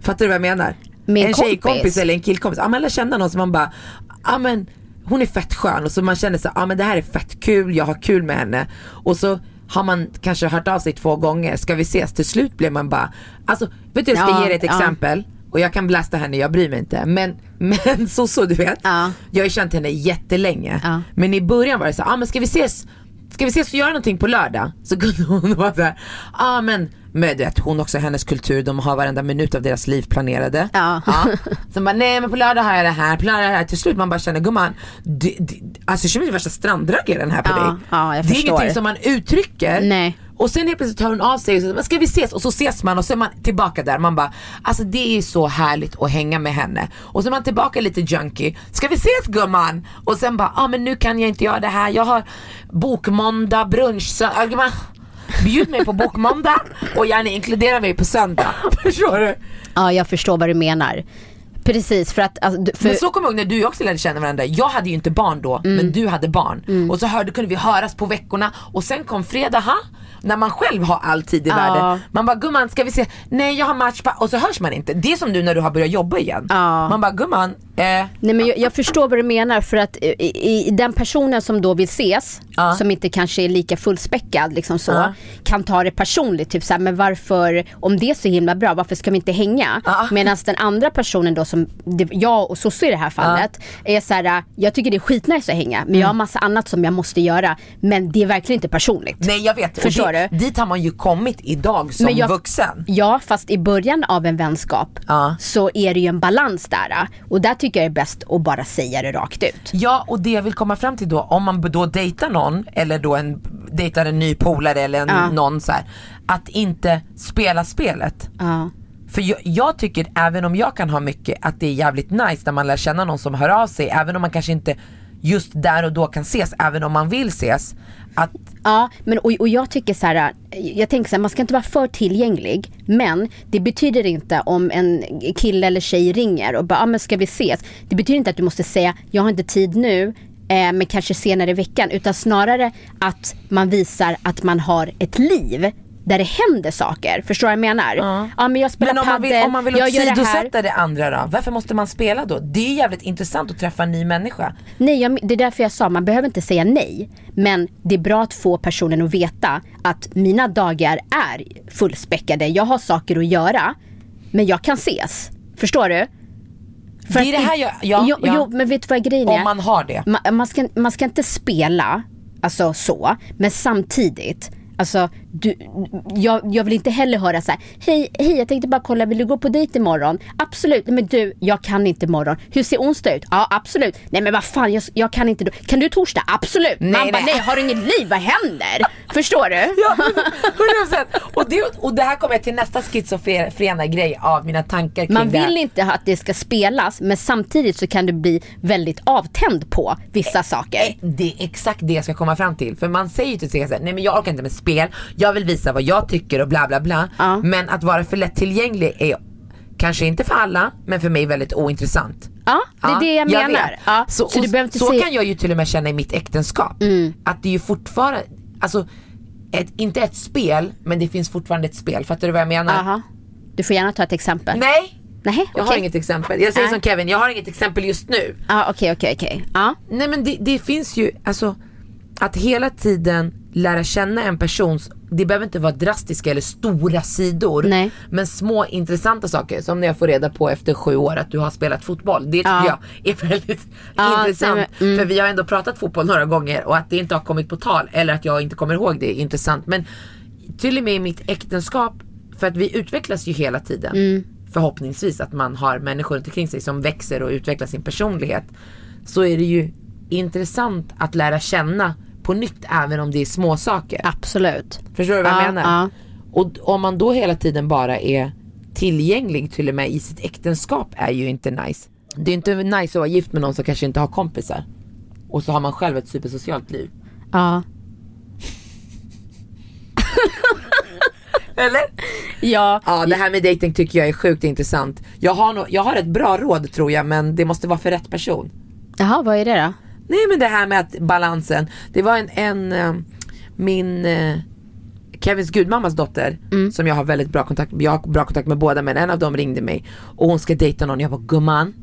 Fattar du vad jag menar? Med en en tjejkompis kompis. eller en killkompis, ja man lär känna någon som man bara, ja men hon är fett skön och så man känner så ja men det här är fett kul, jag har kul med henne. Och så har man kanske hört av sig två gånger, ska vi ses? Till slut blir man bara, alltså vet du jag ska Ja, ge dig ett ja. exempel och jag kan blasta henne, jag bryr mig inte. Men, (laughs) men så så du vet, Ja. jag har känt henne jättelänge. Ja. Men i början var det så, ah, men ska vi ses? ska vi ses och göra någonting på lördag? Så kunde hon (laughs) vara såhär, ja ah, men men du vet, hon också, hennes kultur, de har varenda minut av deras liv planerade. Ja. (laughs) Så bara, nej men på lördag har jag det här, på lördag har jag det här. Till slut man bara känner, gumman, det, det, alltså jag känner mig värsta strandraggaren här på Ja, dig. ja, jag det är förstår. ingenting som man uttrycker. Nej. Och sen helt plötsligt tar hon av sig och så "Men ska vi ses? Och så ses man och så är man tillbaka där. Man bara, alltså det är så härligt att hänga med henne. Och så är man tillbaka lite junkie. Ska vi ses gumman? Och sen bara, ja ah, men nu kan jag inte göra det här. Jag har bokmåndag, brunch, ah, gumman, Bjud mig på bokmåndag och gärna inkludera mig på söndag. (laughs) Förstår du? Ja, jag förstår vad du menar. Precis, för att... Alltså, för, Men så kommer jag ihåg när du och jag också lärde känna varandra. Jag hade ju inte barn då, Mm. men du hade barn. Och så hörde, kunde vi höras på veckorna och sen kom fredag, ha? När man själv har all tid i världen. Man bara gumman ska vi se? Nej jag har match på... och så hörs man inte. Det är som du när du har börjat jobba igen. Man bara gumman, eh, Nej men jag, jag förstår vad du menar för att i, i, i den personen som då vill ses, som inte kanske är lika fullspäckad liksom så, kan ta det personligt. Typ såhär, men varför, om det är så himla bra, varför ska vi inte hänga? Medan den andra personen då som, jag och Sosse i det här fallet, är såhär, jag tycker det är skitnice att hänga, men jag har massa annat som jag måste göra. Men det är verkligen inte personligt. nej jag vet. Förstår det, du? Dit har man ju kommit idag som jag- vuxen. Ja, fast i början av en vänskap Ja. så är det ju en balans där. Och där tycker jag det är bäst att bara säga det rakt ut. Ja och det jag vill komma fram till då, om man då dejtar någon eller då en, dejtar en ny polare eller en, Ja. någon så här, att inte spela spelet. Ja. För jag, jag tycker, även om jag kan ha mycket, att det är jävligt nice när man lär känna någon som hör av sig, även om man kanske inte just där och då kan ses, även om man vill ses. Att, Ja, men och, och jag tycker så här, jag tänker så här, man ska inte vara för tillgänglig. Men det betyder inte om en kille eller tjej ringer och bara, ah, men ska vi ses? Det betyder inte att du måste säga, jag har inte tid nu, eh, men kanske senare i veckan. Utan snarare att man visar att man har ett liv där det händer saker. Förstår du vad jag menar? Ja, men jag spelar men om man vill, padel, om man vill jag gör det här. åsidosätta det andra då, varför måste man spela då? Det är jävligt intressant att träffa en ny människa. Nej, jag, det är därför jag sa man behöver inte säga nej. Men det är bra att få personen att veta att mina dagar är fullspäckade. Jag har saker att göra. Men jag kan ses. Förstår du? För Det är det här jag- ja, jo, ja. jo, men vet du vad grejen är? Om man har det. Ma- man, ska, man ska inte spela, alltså så, men samtidigt Alltså, du, jag, jag vill inte heller höra så här, hej, hej jag tänkte bara kolla, vill du gå på dejt imorgon? Absolut, nej men du, jag kan inte imorgon. Hur ser onsdag ut? Ja absolut. Nej men vad fan, jag, jag kan inte då. Kan du torsdag? Absolut. Nej, Man bara, nej. nej har du inget liv, vad händer? Förstår du? Ja, 100%. Och det, och det här kommer jag till nästa schizofrena grej av mina tankar kring Man det vill inte att det ska spelas, men samtidigt så kan du bli väldigt avtänd på vissa saker. Det är exakt det jag ska komma fram till. För man säger ju till sig såhär, nej men jag orkar inte med spel, jag vill visa vad jag tycker och bla bla bla. Ja. Men att vara för lättillgänglig är kanske inte för alla, men för mig väldigt ointressant. Ja, det är det jag menar. vet. Ja, så så och så säga- kan jag ju till och med känna i mitt äktenskap. Mm. Att det är ju fortfarande, alltså ett, inte ett spel, men det finns fortfarande ett spel. Fattar du vad jag menar? Aha. Du får gärna ta ett exempel. Nej, Nej, jag har okej. inget exempel. Jag säger Nej. som Kevin, jag har inget exempel just nu. Ja, okej, okej, okej. Ja. Nej men det, det finns ju, alltså att hela tiden lära känna en persons, det behöver inte vara drastiska eller stora sidor. Nej. Men små intressanta saker. Som när jag får reda på efter sju år att du har spelat fotboll. Det tycker Ja. jag är (laughs) väldigt Ja, intressant. nej, men- mm. För vi har ändå pratat fotboll några gånger och att det inte har kommit på tal eller att jag inte kommer ihåg det är intressant. Men till och med i mitt äktenskap, för att vi utvecklas ju hela tiden. Mm. Förhoppningsvis att man har människor runt omkring sig som växer och utvecklar sin personlighet. Så är det ju intressant att lära känna på nytt även om det är små saker. Absolut. Förstår du vad jag Ja, menar? ja. Och om man då hela tiden bara är tillgänglig till och med i sitt äktenskap är ju inte nice. Det är inte nice att vara gift med någon som kanske inte har kompisar. Och så har man själv ett supersocialt liv. Ja. (laughs) Eller? Ja. Ja det här med dating tycker jag är sjukt intressant. Jag har, nog, jag har ett bra råd tror jag men det måste vara för rätt person. Jaha, vad är det då? Nej men det här med att balansen. Det var en, en eh, min eh, Kevins gudmammas dotter som jag har väldigt bra kontakt med. Jag har bra kontakt med båda men en av dem ringde mig och hon ska dejta någon. Jag bara gumman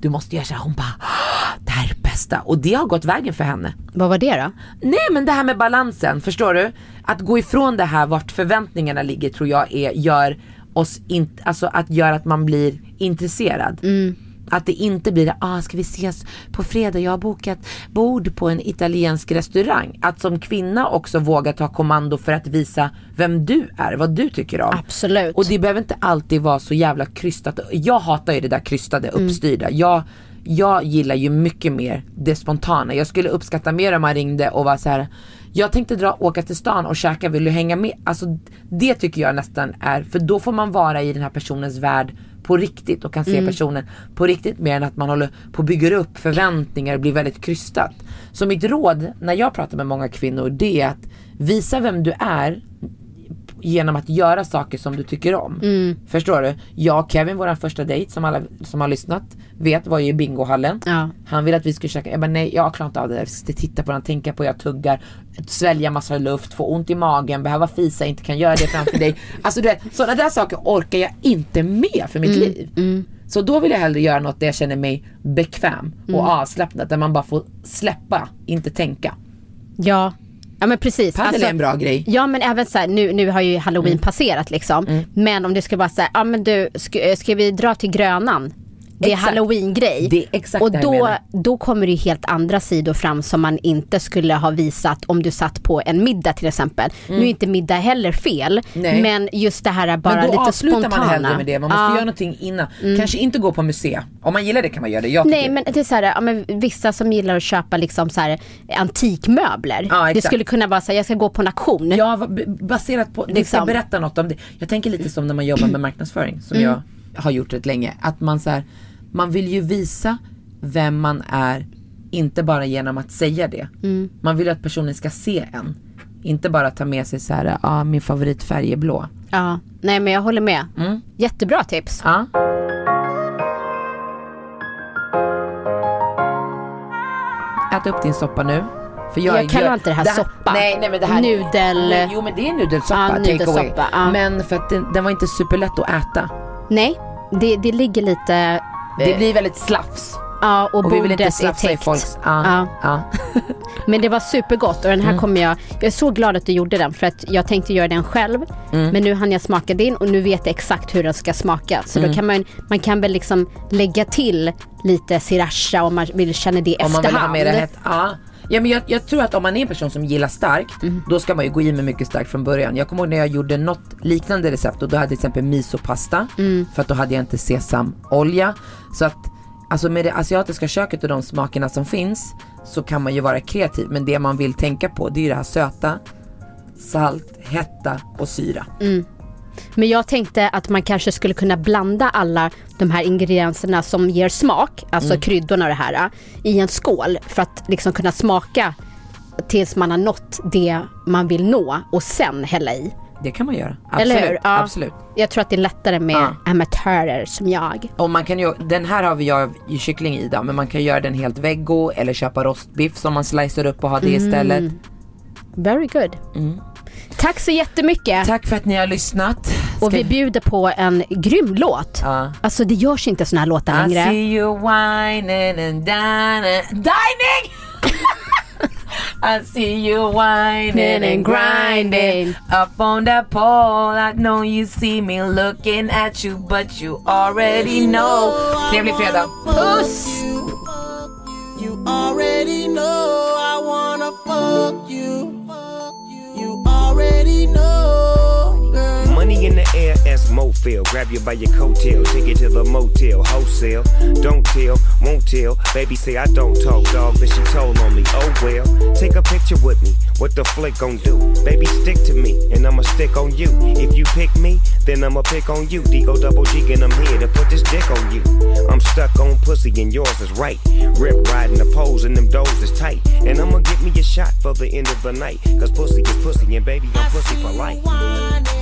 du måste göra så här. Hon bara "Ah, det här är det bästa och det har gått vägen för henne. Vad var det då? Nej men det här med balansen, förstår du? Att gå ifrån det här vart förväntningarna ligger tror jag är, gör oss inte, alltså att gör att man blir intresserad. Att det inte blir, ah ska vi ses på fredag, jag har bokat bord på en italiensk restaurang. Att som kvinna också våga ta kommando för att visa vem du är, vad du tycker om. Absolut. Och det behöver inte alltid vara så jävla krystat. Jag hatar ju det där krystade, uppstyrda. Jag, jag gillar ju mycket mer det spontana. Jag skulle uppskatta mer om man ringde och var så här. Jag tänkte dra, åka till stan och käka, vill du hänga med? Alltså det tycker jag nästan är, för då får man vara i den här personens värld på riktigt och kan se personen på riktigt mer än att man håller på och bygger upp förväntningar och blir väldigt krystat. Så mitt råd när jag pratar med många kvinnor det är att visa vem du är genom att göra saker som du tycker om. Mm. Förstår du? Jag och Kevin, vår första dejt som alla som har lyssnat vet var ju i bingohallen. Ja. Han ville att vi skulle käka, jag bara nej jag klarar inte av det där. Jag ska titta på den, tänka på hur jag tuggar, svälja massa luft, få ont i magen, behöva fisa, inte kan göra det framför dig. (laughs) Alltså du vet, sådana där saker orkar jag inte med för mitt liv. Så då vill jag hellre göra något där jag känner mig bekväm och avslappnad, där man bara får släppa, inte tänka. Ja. Ja men precis. Alltså, Padel är en bra grej. Ja men även så här, nu, nu har ju halloween passerat liksom. Men om det skulle vara så här, ja men du, ska, ska vi dra till Grönan? Det är halloween-grej. Det är exakt och då, då kommer det helt andra sidor fram som man inte skulle ha visat om du satt på en middag till exempel. Nu är inte middag heller fel, Nej. men just det här bara Men då lite avslutar spontana. man hellre med det, man måste Ja. Mm. göra någonting innan. Kanske inte gå på museum. Om man gillar det kan man göra det. Jag Nej men det är så här, ja, men vissa som gillar att köpa liksom så här, antikmöbler. Ja, det skulle kunna vara så här, jag ska gå på en auktion. Ja, baserat på, det ska Liksom. berätta något om det. Jag tänker lite som när man jobbar med marknadsföring, som Mm. jag har gjort rätt länge. Att man så här, man vill ju visa vem man är, inte bara genom att säga det. Mm. Man vill ju att personen ska se en. Inte bara ta med sig så här, ja ah, min favoritfärg är blå. Ja, nej men jag håller med. Mm. Jättebra tips. Ja. Ät upp din soppa nu. För Jag kallar inte det här soppa. Nej, nej men det här Nudel- Nej, Jo men det är nudelsoppa, Ja, nudelsoppa, ja. Men för att den, den var inte superlätt att äta. Nej, det, det ligger lite... Det blir väldigt slafs. Ja, och, Och vi vill inte slafsa i folks... Ja, Ja. (laughs) Men det var supergott och den Mm. här kommer jag... Jag är så glad att du gjorde den för att jag tänkte göra den själv. Mm. Men nu hann jag smaka din och nu vet jag exakt hur den ska smaka. Så Mm. då kan man, man kan väl liksom lägga till lite sriracha om man vill känna det i Om man vill ha efterhand. mer hett. Ja. Ja men jag, jag tror att om man är en person som gillar starkt, Mm. då ska man ju gå i med mycket starkt från början. Jag kommer ihåg när jag gjorde något liknande recept och då hade jag till exempel misopasta. Mm. För att då hade jag inte sesamolja. Så att alltså med det asiatiska köket och de smakerna som finns så kan man ju vara kreativ. Men det man vill tänka på det är ju det här söta, salt, hetta och syra. Men jag tänkte att man kanske skulle kunna blanda alla de här ingredienserna som ger smak, alltså Mm. kryddorna och det här, i en skål för att liksom kunna smaka tills man har nått det man vill nå och sen hälla i. Det kan man göra. Absolut. Eller hur? Ja. Absolut. Jag tror att det är lättare med Ja. amatörer som jag. Och man kan ju, den här har vi jag kyckling i då, men man kan göra den helt veggo eller köpa rostbiff som man slicer upp och ha det Mm. istället. Very good. Tack så jättemycket. Tack för att ni har lyssnat. Och Ska- vi bjuder på en grym låt. Ja. Alltså det görs inte såna här låtar I längre. see you whining and dining. Dining! (laughs) I see you whining and grinding up on that pole. I know you see me looking at you, but you already know. Trevlig fredag. Puss! You already know I wanna fuck you. Already know, girl. Mofil. Grab you by your coattail, take you to the motel, wholesale. Don't tell, won't tell. Baby say I don't talk, dog, but she told on me. Oh well, take a picture with me. What the flick gon' do? Baby, stick to me, and I'ma stick on you. If you pick me, then I'ma pick on you. Digo double G, and I'm here to put this dick on you. I'm stuck on pussy, and yours is right. Rip riding the poles, and them doors is tight. And I'ma get me a shot for the end of the night. Cause pussy is pussy, and baby, I'm pussy for life.